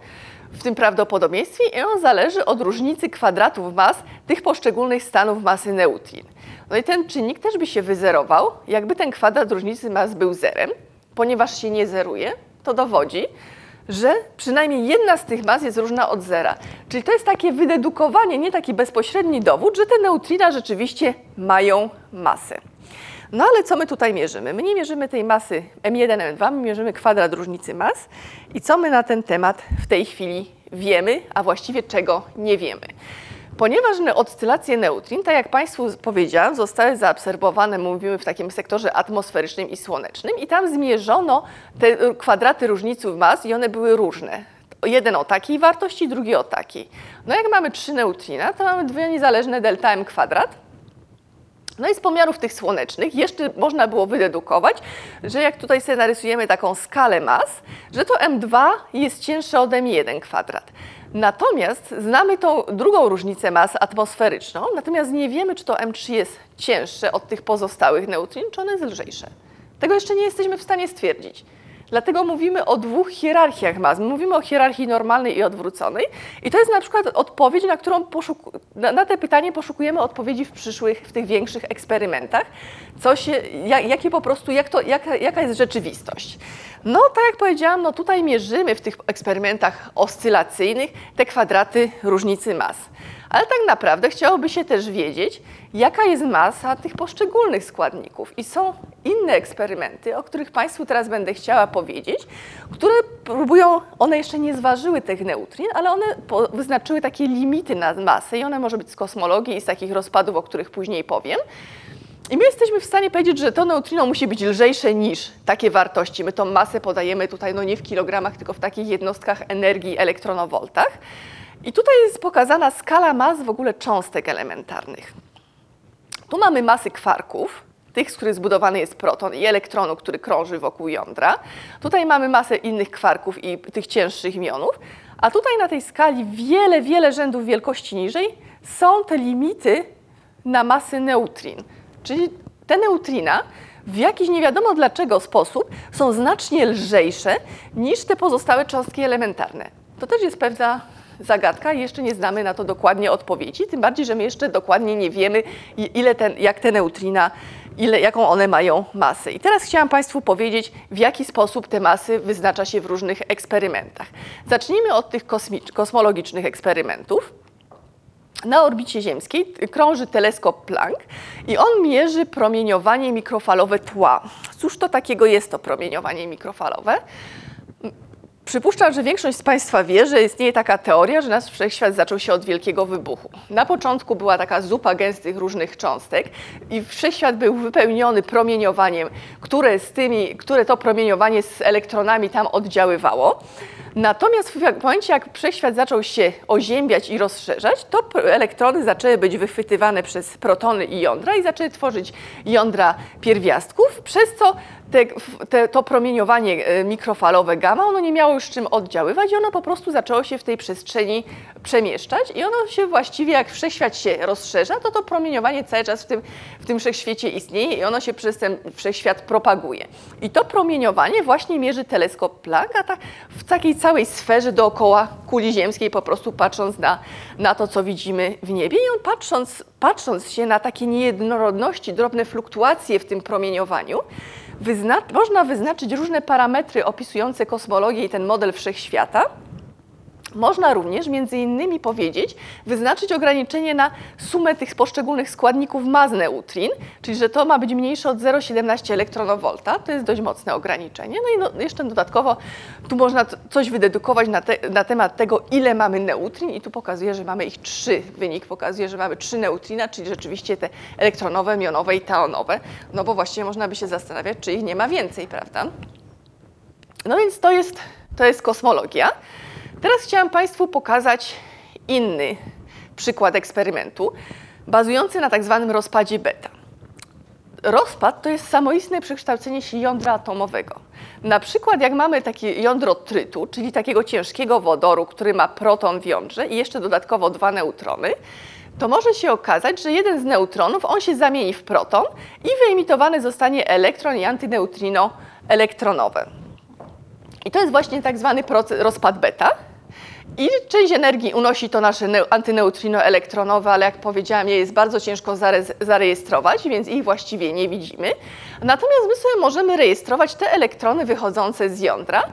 w tym prawdopodobieństwie i on zależy od różnicy kwadratów mas tych poszczególnych stanów masy neutrin. No i ten czynnik też by się wyzerował, jakby ten kwadrat różnicy mas był zerem, ponieważ się nie zeruje, to dowodzi, że przynajmniej jedna z tych mas jest różna od zera. Czyli to jest takie wydedukowanie, nie taki bezpośredni dowód, że te neutrina rzeczywiście mają masę. No ale co my tutaj mierzymy? My nie mierzymy tej masy M1, M2, my mierzymy kwadrat różnicy mas. I co my na ten temat w tej chwili wiemy, a właściwie czego nie wiemy? Ponieważ oscylacje neutrin, tak jak Państwu powiedziałam, zostały zaobserwowane, mówimy w takim sektorze atmosferycznym i słonecznym i tam zmierzono te kwadraty różnicy mas i one były różne. Jeden o takiej wartości, drugi o takiej. No jak mamy trzy neutrina, to mamy dwie niezależne delta m kwadrat, no i z pomiarów tych słonecznych jeszcze można było wydedukować, że jak tutaj sobie narysujemy taką skalę mas, że to M2 jest cięższe od M1 kwadrat. Natomiast znamy tą drugą różnicę mas atmosferyczną, natomiast nie wiemy, czy to M3 jest cięższe od tych pozostałych neutrin, czy one jest lżejsze. Tego jeszcze nie jesteśmy w stanie stwierdzić. Dlatego mówimy o dwóch hierarchiach mas. Mówimy o hierarchii normalnej i odwróconej. I to jest na przykład odpowiedź, na którą na, na te pytanie poszukujemy odpowiedzi w przyszłych, w tych większych eksperymentach. Co się, jak, jakie po prostu, jak to, jaka, jaka jest rzeczywistość. No, tak jak powiedziałam, no tutaj mierzymy w tych eksperymentach oscylacyjnych te kwadraty różnicy mas. Ale tak naprawdę chciałoby się też wiedzieć, jaka jest masa tych poszczególnych składników. I są inne eksperymenty, o których Państwu teraz będę chciała powiedzieć, które próbują, one jeszcze nie zważyły tych neutrin, ale one wyznaczyły takie limity na masę i one może być z kosmologii i z takich rozpadów, o których później powiem. I my jesteśmy w stanie powiedzieć, że to neutrino musi być lżejsze niż takie wartości. My tą masę podajemy tutaj no nie w kilogramach, tylko w takich jednostkach energii elektronowoltach. I tutaj jest pokazana skala mas w ogóle cząstek elementarnych. Tu mamy masy kwarków, tych, z których zbudowany jest proton i elektronu, który krąży wokół jądra. Tutaj mamy masę innych kwarków i tych cięższych mionów. A tutaj na tej skali wiele, wiele rzędów wielkości niżej są te limity na masy neutrin. Czyli te neutrina w jakiś nie wiadomo dlaczego sposób są znacznie lżejsze niż te pozostałe cząstki elementarne. To też jest pewna zagadka i jeszcze nie znamy na to dokładnie odpowiedzi, tym bardziej, że my jeszcze dokładnie nie wiemy, ile ten, jak te neutrina, ile, jaką one mają masę. I teraz chciałam Państwu powiedzieć, w jaki sposób te masy wyznacza się w różnych eksperymentach. Zacznijmy od tych kosmologicznych eksperymentów. Na orbicie ziemskiej krąży teleskop Planck i on mierzy promieniowanie mikrofalowe tła. Cóż to takiego jest to promieniowanie mikrofalowe? Przypuszczam, że większość z Państwa wie, że istnieje taka teoria, że nasz wszechświat zaczął się od wielkiego wybuchu. Na początku była taka zupa gęstych różnych cząstek i wszechświat był wypełniony promieniowaniem, które, z tymi, które to promieniowanie z elektronami tam oddziaływało. Natomiast w momencie, jak wszechświat zaczął się oziębiać i rozszerzać, to elektrony zaczęły być wychwytywane przez protony i jądra i zaczęły tworzyć jądra pierwiastków, przez co te, te, to promieniowanie e, mikrofalowe gamma, ono nie miało już czym oddziaływać i ono po prostu zaczęło się w tej przestrzeni przemieszczać i ono się właściwie, jak wszechświat się rozszerza, to to promieniowanie cały czas w tym, w tym wszechświecie istnieje i ono się przez ten wszechświat propaguje. I to promieniowanie właśnie mierzy teleskop Planck, a tak w takiej całej sferze dookoła kuli ziemskiej, po prostu patrząc na, na to, co widzimy w niebie. I on patrząc, patrząc się na takie niejednorodności, drobne fluktuacje w tym promieniowaniu, wyzna można wyznaczyć różne parametry opisujące kosmologię i ten model wszechświata. Można również między innymi powiedzieć, wyznaczyć ograniczenie na sumę tych poszczególnych składników mas neutrin, czyli że to ma być mniejsze od 0,17 elektronowolta. To jest dość mocne ograniczenie. No i no, jeszcze dodatkowo tu można coś wydedukować na, te, na temat tego, ile mamy neutrin i tu pokazuje, że mamy ich trzy. Wynik pokazuje, że mamy trzy neutrina, czyli rzeczywiście te elektronowe, mionowe i taonowe. No bo właściwie można by się zastanawiać, czy ich nie ma więcej, prawda? No więc to jest, to jest kosmologia. Teraz chciałam Państwu pokazać inny przykład eksperymentu, bazujący na tak zwanym rozpadzie beta. rozpad to jest samoistne przekształcenie się jądra atomowego. Na przykład jak mamy takie jądro trytu, czyli takiego ciężkiego wodoru, który ma proton w jądrze i jeszcze dodatkowo dwa neutrony, to może się okazać, że jeden z neutronów, on się zamieni w proton i wyemitowany zostanie elektron i antyneutrino elektronowe. I to jest właśnie tak zwany rozpad beta. I część energii unosi to nasze neu- antyneutrino elektronowe, ale jak powiedziałam, je jest bardzo ciężko zarejestrować, więc ich właściwie nie widzimy. Natomiast my sobie możemy rejestrować te elektrony wychodzące z jądra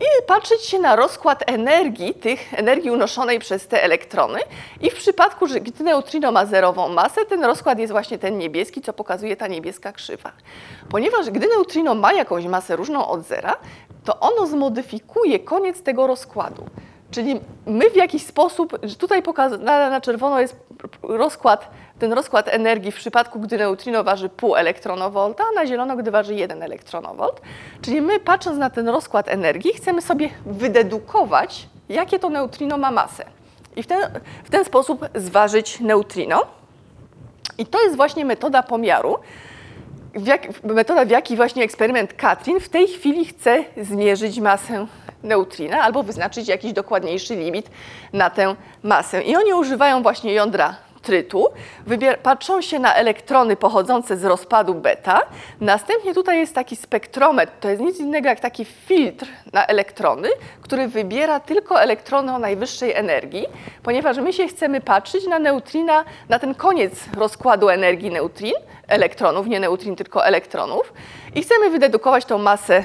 i patrzeć się na rozkład energii, tych energii unoszonej przez te elektrony. I w przypadku, że gdy neutrino ma zerową masę, ten rozkład jest właśnie ten niebieski, co pokazuje ta niebieska krzywa. Ponieważ gdy neutrino ma jakąś masę różną od zera, to ono zmodyfikuje koniec tego rozkładu. Czyli my w jakiś sposób, tutaj pokazane na czerwono jest rozkład, ten rozkład energii w przypadku, gdy neutrino waży pół elektronowolta, a na zielono, gdy waży 1 elektronowolt. Czyli my patrząc na ten rozkład energii, chcemy sobie wydedukować, jakie to neutrino ma masę. I w ten, w ten sposób zważyć neutrino. I to jest właśnie metoda pomiaru, w jak, metoda, w jaki właśnie eksperyment Katrin w tej chwili chce zmierzyć masę neutrina albo wyznaczyć jakiś dokładniejszy limit na tę masę. I oni używają właśnie jądra trytu, patrzą się na elektrony pochodzące z rozpadu beta. Następnie tutaj jest taki spektrometr, to jest nic innego jak taki filtr na elektrony, który wybiera tylko elektrony o najwyższej energii, ponieważ my się chcemy patrzeć na neutrina, na ten koniec rozkładu energii neutrin, elektronów, nie neutrin, tylko elektronów i chcemy wydedukować tą masę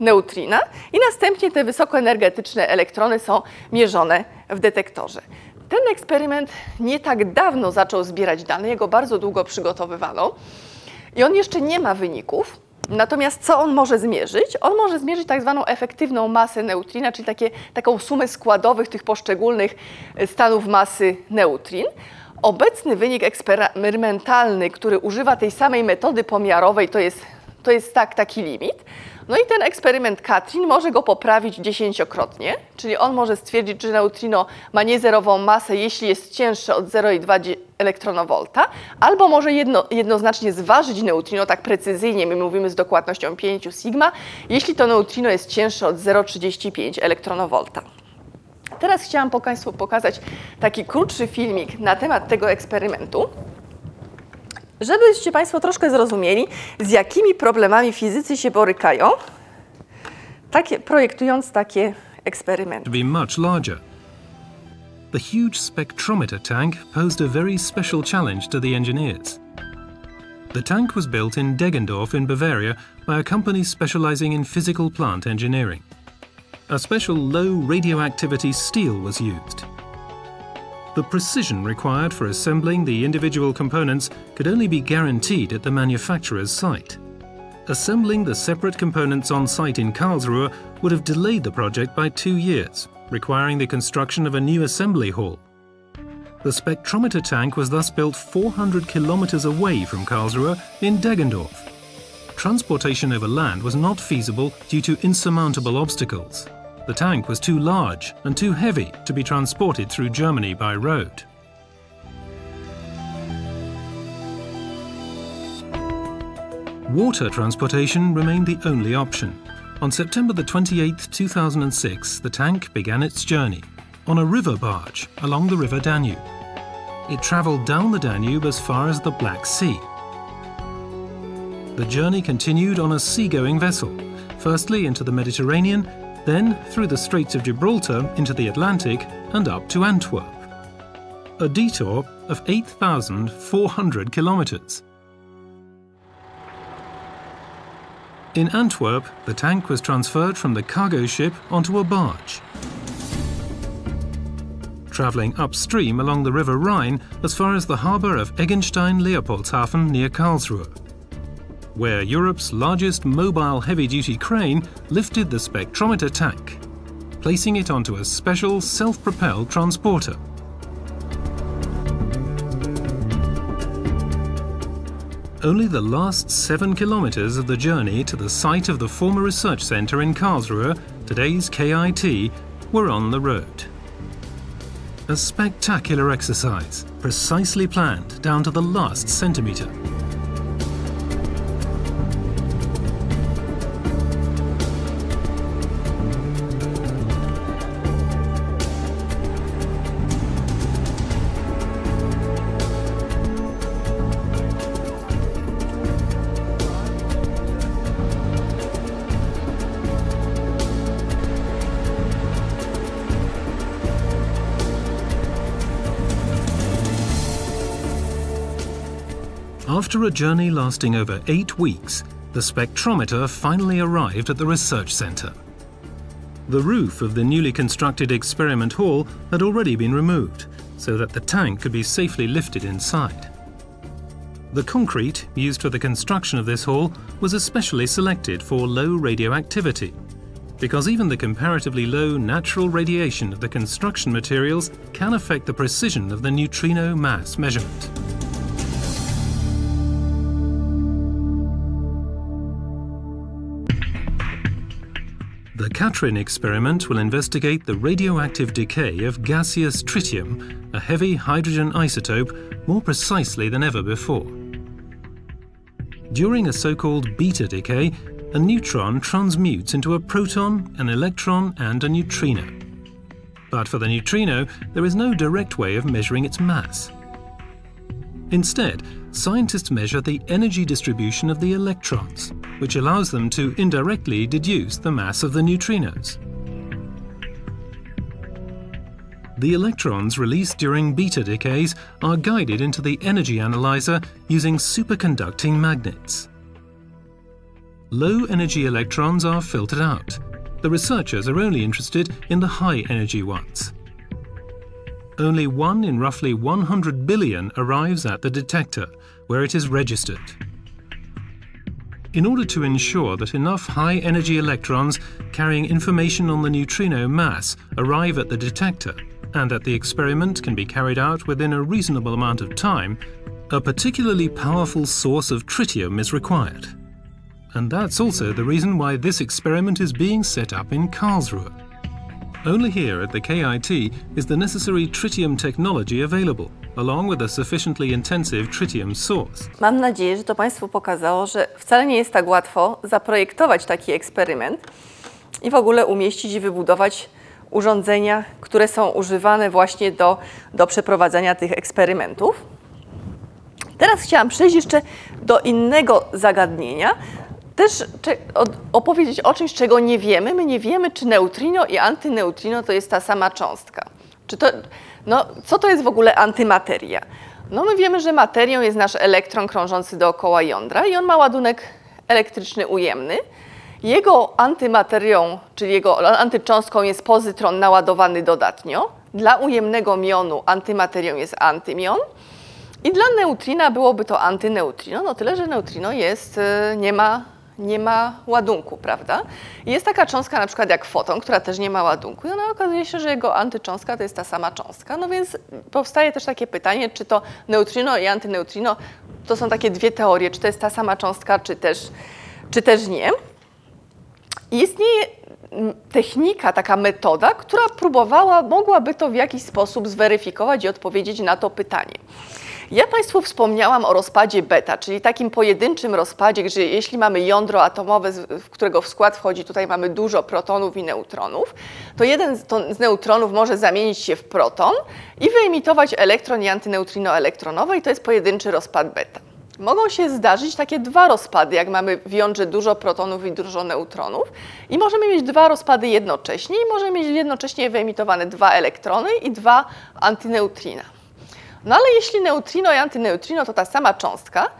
neutrina i następnie te wysokoenergetyczne elektrony są mierzone w detektorze. Ten eksperyment nie tak dawno zaczął zbierać dane, jego bardzo długo przygotowywano i on jeszcze nie ma wyników. Natomiast co on może zmierzyć? On może zmierzyć tak zwaną efektywną masę neutrina, czyli takie, taką sumę składowych tych poszczególnych e, stanów masy neutrin. Obecny wynik eksperymentalny, który używa tej samej metody pomiarowej, to jest, to jest tak, taki limit. No i ten eksperyment Katrin może go poprawić dziesięciokrotnie, czyli on może stwierdzić, że neutrino ma niezerową masę, jeśli jest cięższe od 0,2 elektronowolta, albo może jedno, jednoznacznie zważyć neutrino tak precyzyjnie, my mówimy z dokładnością 5 sigma, jeśli to neutrino jest cięższe od 0,35 elektronowolta. Teraz chciałam Państwu pokazać taki krótszy filmik na temat tego eksperymentu, żebyście Państwo troszkę zrozumieli, z jakimi problemami fizycy się borykają, takie, projektując takie eksperymenty. The huge spectrometer tank posed a very special challenge to the engineers. The tank was built in Deggendorf in Bavaria by a company specializing in physical plant engineering. A special low radioactivity steel was used. The precision required for assembling the individual components could only be guaranteed at the manufacturer's site. Assembling the separate components on site in Karlsruhe would have delayed the project by two years, requiring the construction of a new assembly hall. The spectrometer tank was thus built 400 kilometers away from Karlsruhe in Deggendorf. Transportation over land was not feasible due to insurmountable obstacles. The tank was too large and too heavy to be transported through Germany by road. Water transportation remained the only option. On September the 28th, 2006, the tank began its journey on a river barge along the River Danube. It travelled down the Danube as far as the Black Sea. The journey continued on a seagoing vessel, firstly into the Mediterranean, then through the Straits of Gibraltar into the Atlantic and up to Antwerp. A detour of 8,400 kilometres. In Antwerp, the tank was transferred from the cargo ship onto a barge. Travelling upstream along the River Rhine as far as the harbour of Eggenstein Leopoldshafen near Karlsruhe, where Europe's largest mobile heavy duty crane lifted the spectrometer tank, placing it onto a special self propelled transporter. Only the last seven kilometres of the journey to the site of the former research centre in Karlsruhe, today's KIT, were on the road. A spectacular exercise, precisely planned down to the last centimetre. After a journey lasting over eight weeks, the spectrometer finally arrived at the research centre. The roof of the newly constructed experiment hall had already been removed, so that the tank could be safely lifted inside. The concrete used for the construction of this hall was especially selected for low radioactivity, because even the comparatively low natural radiation of the construction materials can affect the precision of the neutrino mass measurement. Katrin experiment will investigate the radioactive decay of gaseous tritium, a heavy hydrogen isotope, more precisely than ever before. During a so called beta decay, a neutron transmutes into a proton, an electron, and a neutrino. But for the neutrino, there is no direct way of measuring its mass. Instead, scientists measure the energy distribution of the electrons, which allows them to indirectly deduce the mass of the neutrinos. The electrons released during beta decays are guided into the energy analyzer using superconducting magnets. Low energy electrons are filtered out. The researchers are only interested in the high energy ones only one in roughly 100 billion arrives at the detector, where it is registered. In order to ensure that enough high energy electrons carrying information on the neutrino mass arrive at the detector, and that the experiment can be carried out within a reasonable amount of time, a particularly powerful source of tritium is required. And that's also the reason why this experiment is being set up in Karlsruhe. Only here at the KIT is the necessary tritium technology available, along with a sufficiently intensive tritium source. Mam nadzieję, że to Państwu pokazało, że wcale nie jest tak łatwo zaprojektować taki eksperyment i w ogóle umieścić i wybudować urządzenia, które są używane właśnie do, do przeprowadzania tych eksperymentów. Teraz chciałam przejść jeszcze do innego zagadnienia, też opowiedzieć o czymś, czego nie wiemy. My nie wiemy, czy neutrino i antyneutrino to jest ta sama cząstka. Czy to, no, co to jest w ogóle antymateria? No my wiemy, że materią jest nasz elektron krążący dookoła jądra i on ma ładunek elektryczny ujemny. Jego antymaterią, czyli jego antycząstką jest pozytron naładowany dodatnio. Dla ujemnego mionu antymaterią jest antymion. I dla neutrina byłoby to antyneutrino, no tyle, że neutrino jest, y, nie ma nie ma ładunku, prawda? I jest taka cząstka na przykład jak foton, która też nie ma ładunku i ona okazuje się, że jego antycząstka to jest ta sama cząstka. No więc powstaje też takie pytanie, czy to neutrino i antyneutrino to są takie dwie teorie, czy to jest ta sama cząstka, czy też, czy też nie. Istnieje technika, taka metoda, która próbowała, mogłaby to w jakiś sposób zweryfikować i odpowiedzieć na to pytanie. Ja Państwu wspomniałam o rozpadzie beta, czyli takim pojedynczym rozpadzie, że jeśli mamy jądro atomowe, w którego w skład wchodzi, tutaj mamy dużo protonów i neutronów, to jeden z neutronów może zamienić się w proton i wyemitować elektron i antyneutrino elektronowe i to jest pojedynczy rozpad beta. Mogą się zdarzyć takie dwa rozpady, jak mamy w jądrze dużo protonów i dużo neutronów i możemy mieć dwa rozpady jednocześnie i możemy mieć jednocześnie wyemitowane dwa elektrony i dwa antyneutrina. No ale jeśli neutrino i antyneutrino to ta sama cząstka,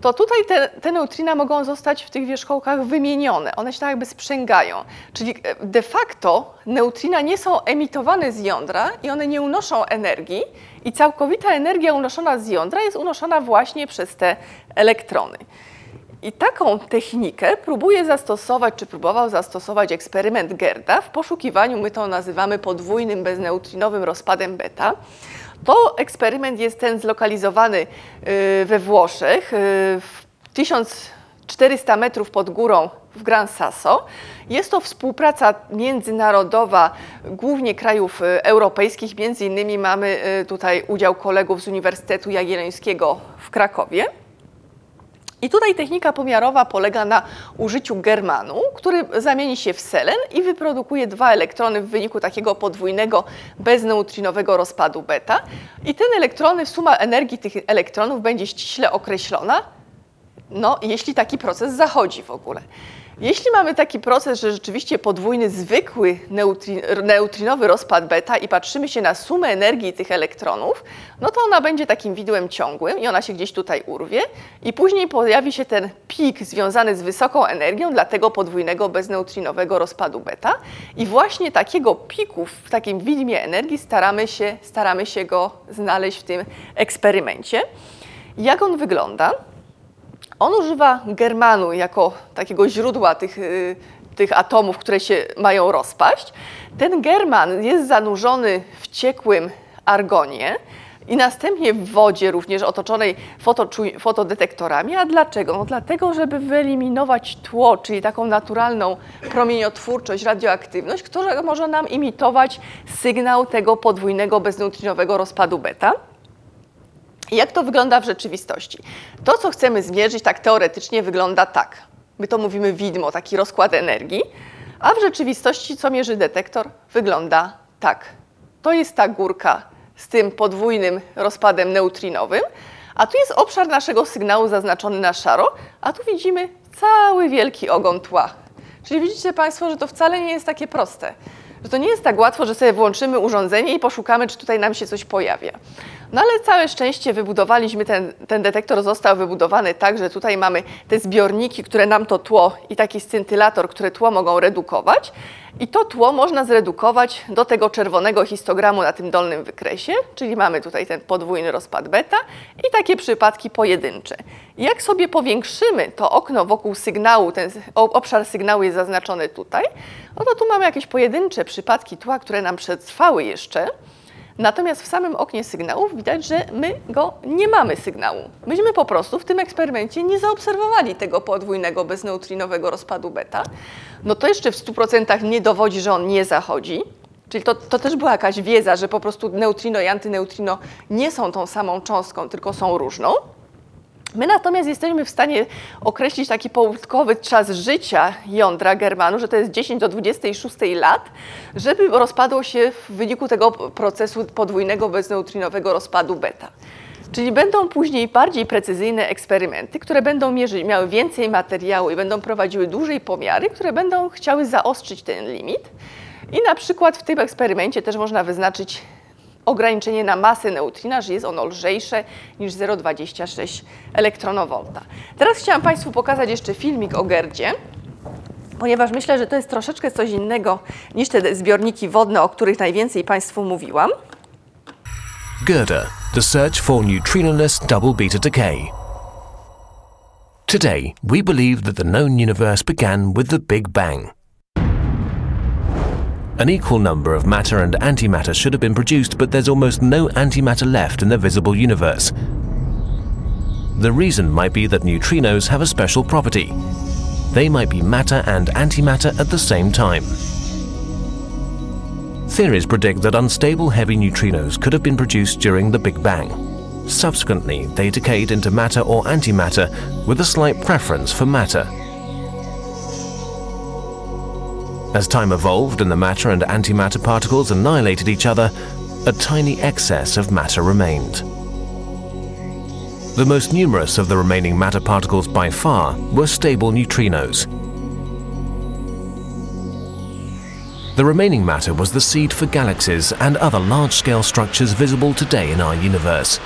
to tutaj te, te neutrina mogą zostać w tych wierzchołkach wymienione. One się tak jakby sprzęgają. Czyli e, de facto neutrina nie są emitowane z jądra i one nie unoszą energii i całkowita energia unoszona z jądra jest unoszona właśnie przez te elektrony. I taką technikę próbuje zastosować, czy próbował zastosować eksperyment Gerda w poszukiwaniu, my to nazywamy podwójnym bezneutrinowym rozpadem beta. To eksperyment jest ten zlokalizowany y, we Włoszech, y, w 1400 metrów pod górą w Gran Sasso. Jest to współpraca międzynarodowa, głównie krajów y, europejskich. Między innymi mamy tutaj udział kolegów z Uniwersytetu Jagiellońskiego w Krakowie. I tutaj technika pomiarowa polega na użyciu germanu, który zamieni się w selen i wyprodukuje dwa elektrony w wyniku takiego podwójnego bezneutrinowego rozpadu beta. I ten elektrony, suma energii tych elektronów będzie ściśle określona, no, jeśli taki proces zachodzi w ogóle. Jeśli mamy taki proces, że rzeczywiście podwójny, zwykły neutri neutrinowy rozpad beta i patrzymy się na sumę energii tych elektronów, no to ona będzie takim widłem ciągłym i ona się gdzieś tutaj urwie i później pojawi się ten pik związany z wysoką energią dla tego podwójnego bezneutrinowego rozpadu beta i właśnie takiego piku w takim widmie energii staramy się, staramy się go znaleźć w tym eksperymencie. Jak on wygląda? On używa germanu jako takiego źródła tych, y, tych atomów, które się mają rozpaść. Ten german jest zanurzony w ciekłym argonie i następnie w wodzie również otoczonej fotodetektorami. A dlaczego? No dlatego, żeby wyeliminować tło, czyli taką naturalną promieniotwórczość, radioaktywność, która może nam imitować sygnał tego podwójnego bezneutrinowego rozpadu beta. Jak to wygląda w rzeczywistości? To, co chcemy zmierzyć, tak teoretycznie wygląda tak. My to mówimy widmo, taki rozkład energii, a w rzeczywistości, co mierzy detektor, wygląda tak. To jest ta górka z tym podwójnym rozpadem neutrinowym, a tu jest obszar naszego sygnału zaznaczony na szaro, a tu widzimy cały wielki ogon tła. Czyli widzicie Państwo, że to wcale nie jest takie proste. Że to nie jest tak łatwo, że sobie włączymy urządzenie i poszukamy, czy tutaj nam się coś pojawia. No ale całe szczęście wybudowaliśmy, ten, ten detektor został wybudowany tak, że tutaj mamy te zbiorniki, które nam to tło i taki scintylator, które tło mogą redukować. I to tło można zredukować do tego czerwonego histogramu na tym dolnym wykresie, czyli mamy tutaj ten podwójny rozpad beta i takie przypadki pojedyncze. Jak sobie powiększymy to okno wokół sygnału, ten obszar sygnału jest zaznaczony tutaj, no to tu mamy jakieś pojedyncze przypadki tła, które nam przetrwały jeszcze. Natomiast w samym oknie sygnałów widać, że my go nie mamy sygnału. Myśmy po prostu w tym eksperymencie nie zaobserwowali tego podwójnego bezneutrinowego rozpadu beta. No to jeszcze w 100% nie dowodzi, że on nie zachodzi. Czyli to, to też była jakaś wiedza, że po prostu neutrino i antyneutrino nie są tą samą cząstką, tylko są różną. My natomiast jesteśmy w stanie określić taki połudkowy czas życia jądra Germanu, że to jest 10 do 26 lat, żeby rozpadło się w wyniku tego procesu podwójnego bezneutrinowego rozpadu beta. Czyli będą później bardziej precyzyjne eksperymenty, które będą mierzyć, miały więcej materiału i będą prowadziły dłużej pomiary, które będą chciały zaostrzyć ten limit. I na przykład w tym eksperymencie też można wyznaczyć ograniczenie na masę neutrina, że jest ono lżejsze niż 0,26 elektronowolta. Teraz chciałam Państwu pokazać jeszcze filmik o Gerdzie, ponieważ myślę, że to jest troszeczkę coś innego niż te zbiorniki wodne, o których najwięcej Państwu mówiłam. GERDA, the search for neutrinoless double beta decay. Today, we believe that the known universe began with the Big Bang. An equal number of matter and antimatter should have been produced, but there's almost no antimatter left in the visible universe. The reason might be that neutrinos have a special property. They might be matter and antimatter at the same time. Theories predict that unstable heavy neutrinos could have been produced during the Big Bang. Subsequently, they decayed into matter or antimatter with a slight preference for matter. As time evolved and the matter and antimatter particles annihilated each other, a tiny excess of matter remained. The most numerous of the remaining matter particles by far were stable neutrinos. The remaining matter was the seed for galaxies and other large-scale structures visible today in our universe.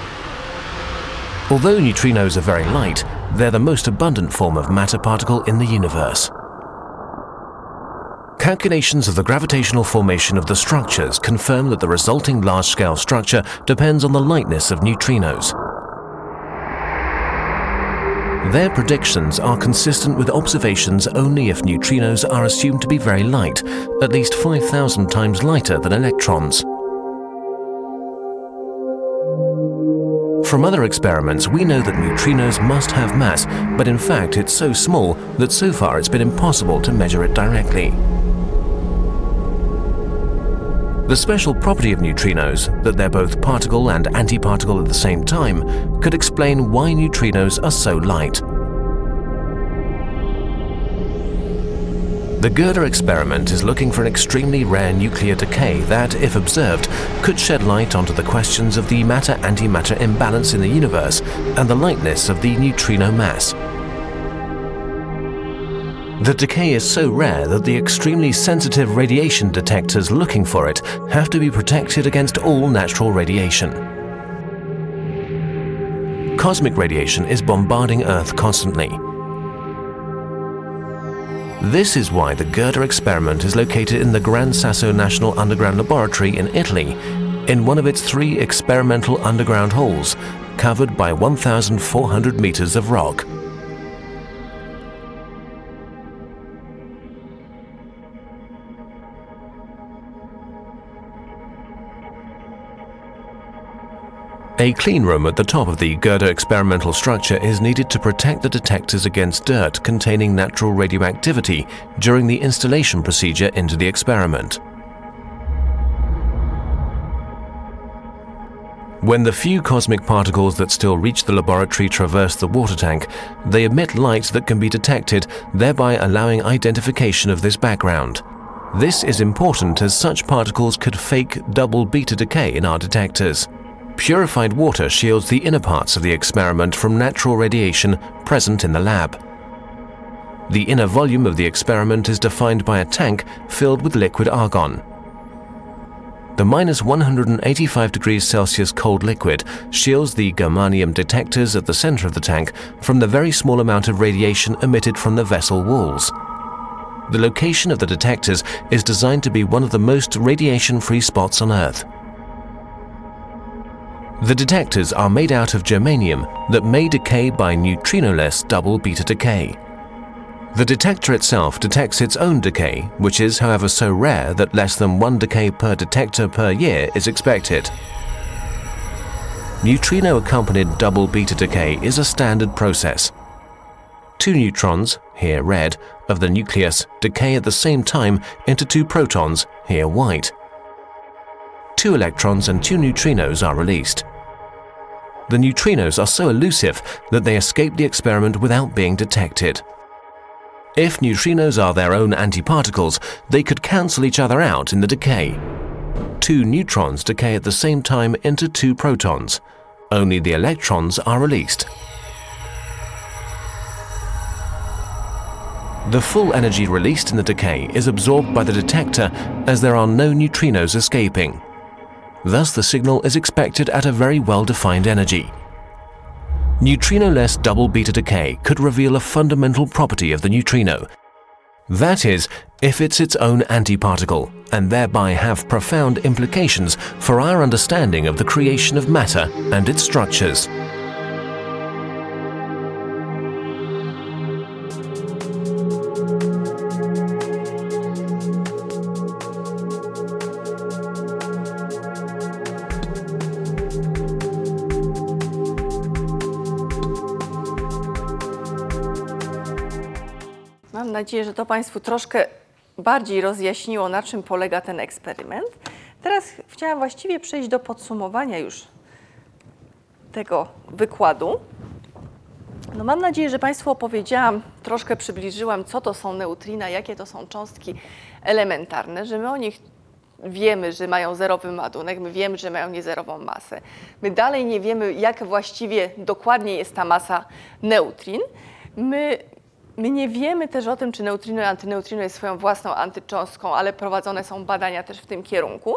Although neutrinos are very light, they're the most abundant form of matter particle in the universe. Calculations of the gravitational formation of the structures confirm that the resulting large-scale structure depends on the lightness of neutrinos. Their predictions are consistent with observations only if neutrinos are assumed to be very light, at least 5,000 times lighter than electrons. From other experiments, we know that neutrinos must have mass, but in fact it's so small that so far it's been impossible to measure it directly. The special property of neutrinos, that they're both particle and antiparticle at the same time, could explain why neutrinos are so light. The Gerda experiment is looking for an extremely rare nuclear decay that, if observed, could shed light onto the questions of the matter-antimatter imbalance in the universe and the lightness of the neutrino mass. The decay is so rare that the extremely sensitive radiation detectors looking for it have to be protected against all natural radiation. Cosmic radiation is bombarding Earth constantly. This is why the Gerda experiment is located in the Gran Sasso National Underground Laboratory in Italy, in one of its three experimental underground holes, covered by 1,400 meters of rock. A clean room at the top of the Gerda experimental structure is needed to protect the detectors against dirt containing natural radioactivity during the installation procedure into the experiment. When the few cosmic particles that still reach the laboratory traverse the water tank, they emit light that can be detected, thereby allowing identification of this background. This is important as such particles could fake double beta decay in our detectors. Purified water shields the inner parts of the experiment from natural radiation present in the lab. The inner volume of the experiment is defined by a tank filled with liquid argon. The minus 185 degrees Celsius cold liquid shields the germanium detectors at the center of the tank from the very small amount of radiation emitted from the vessel walls. The location of the detectors is designed to be one of the most radiation-free spots on Earth. The detectors are made out of germanium that may decay by neutrinoless double beta decay. The detector itself detects its own decay, which is however so rare that less than one decay per detector per year is expected. Neutrino-accompanied double beta decay is a standard process. Two neutrons, here red, of the nucleus decay at the same time into two protons, here white. Two electrons and two neutrinos are released. The neutrinos are so elusive that they escape the experiment without being detected. If neutrinos are their own antiparticles, they could cancel each other out in the decay. Two neutrons decay at the same time into two protons. Only the electrons are released. The full energy released in the decay is absorbed by the detector as there are no neutrinos escaping. Thus the signal is expected at a very well-defined energy. Neutrino-less double beta decay could reveal a fundamental property of the neutrino. That is, if it's its own antiparticle, and thereby have profound implications for our understanding of the creation of matter and its structures. Nadzieję, że to Państwu troszkę bardziej rozjaśniło, na czym polega ten eksperyment. Teraz chciałam właściwie przejść do podsumowania już tego wykładu. No mam nadzieję, że Państwu opowiedziałam, troszkę przybliżyłam, co to są neutrina, jakie to są cząstki elementarne, że my o nich wiemy, że mają zerowy ładunek, my wiemy, że mają niezerową masę. My dalej nie wiemy, jak właściwie dokładnie jest ta masa neutrin. My, My nie wiemy też o tym, czy neutrino i antyneutrino jest swoją własną antycząstką, ale prowadzone są badania też w tym kierunku.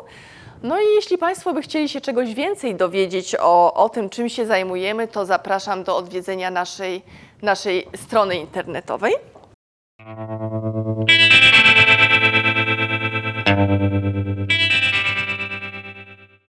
No i jeśli Państwo by chcieli się czegoś więcej dowiedzieć o, o tym, czym się zajmujemy, to zapraszam do odwiedzenia naszej, naszej strony internetowej.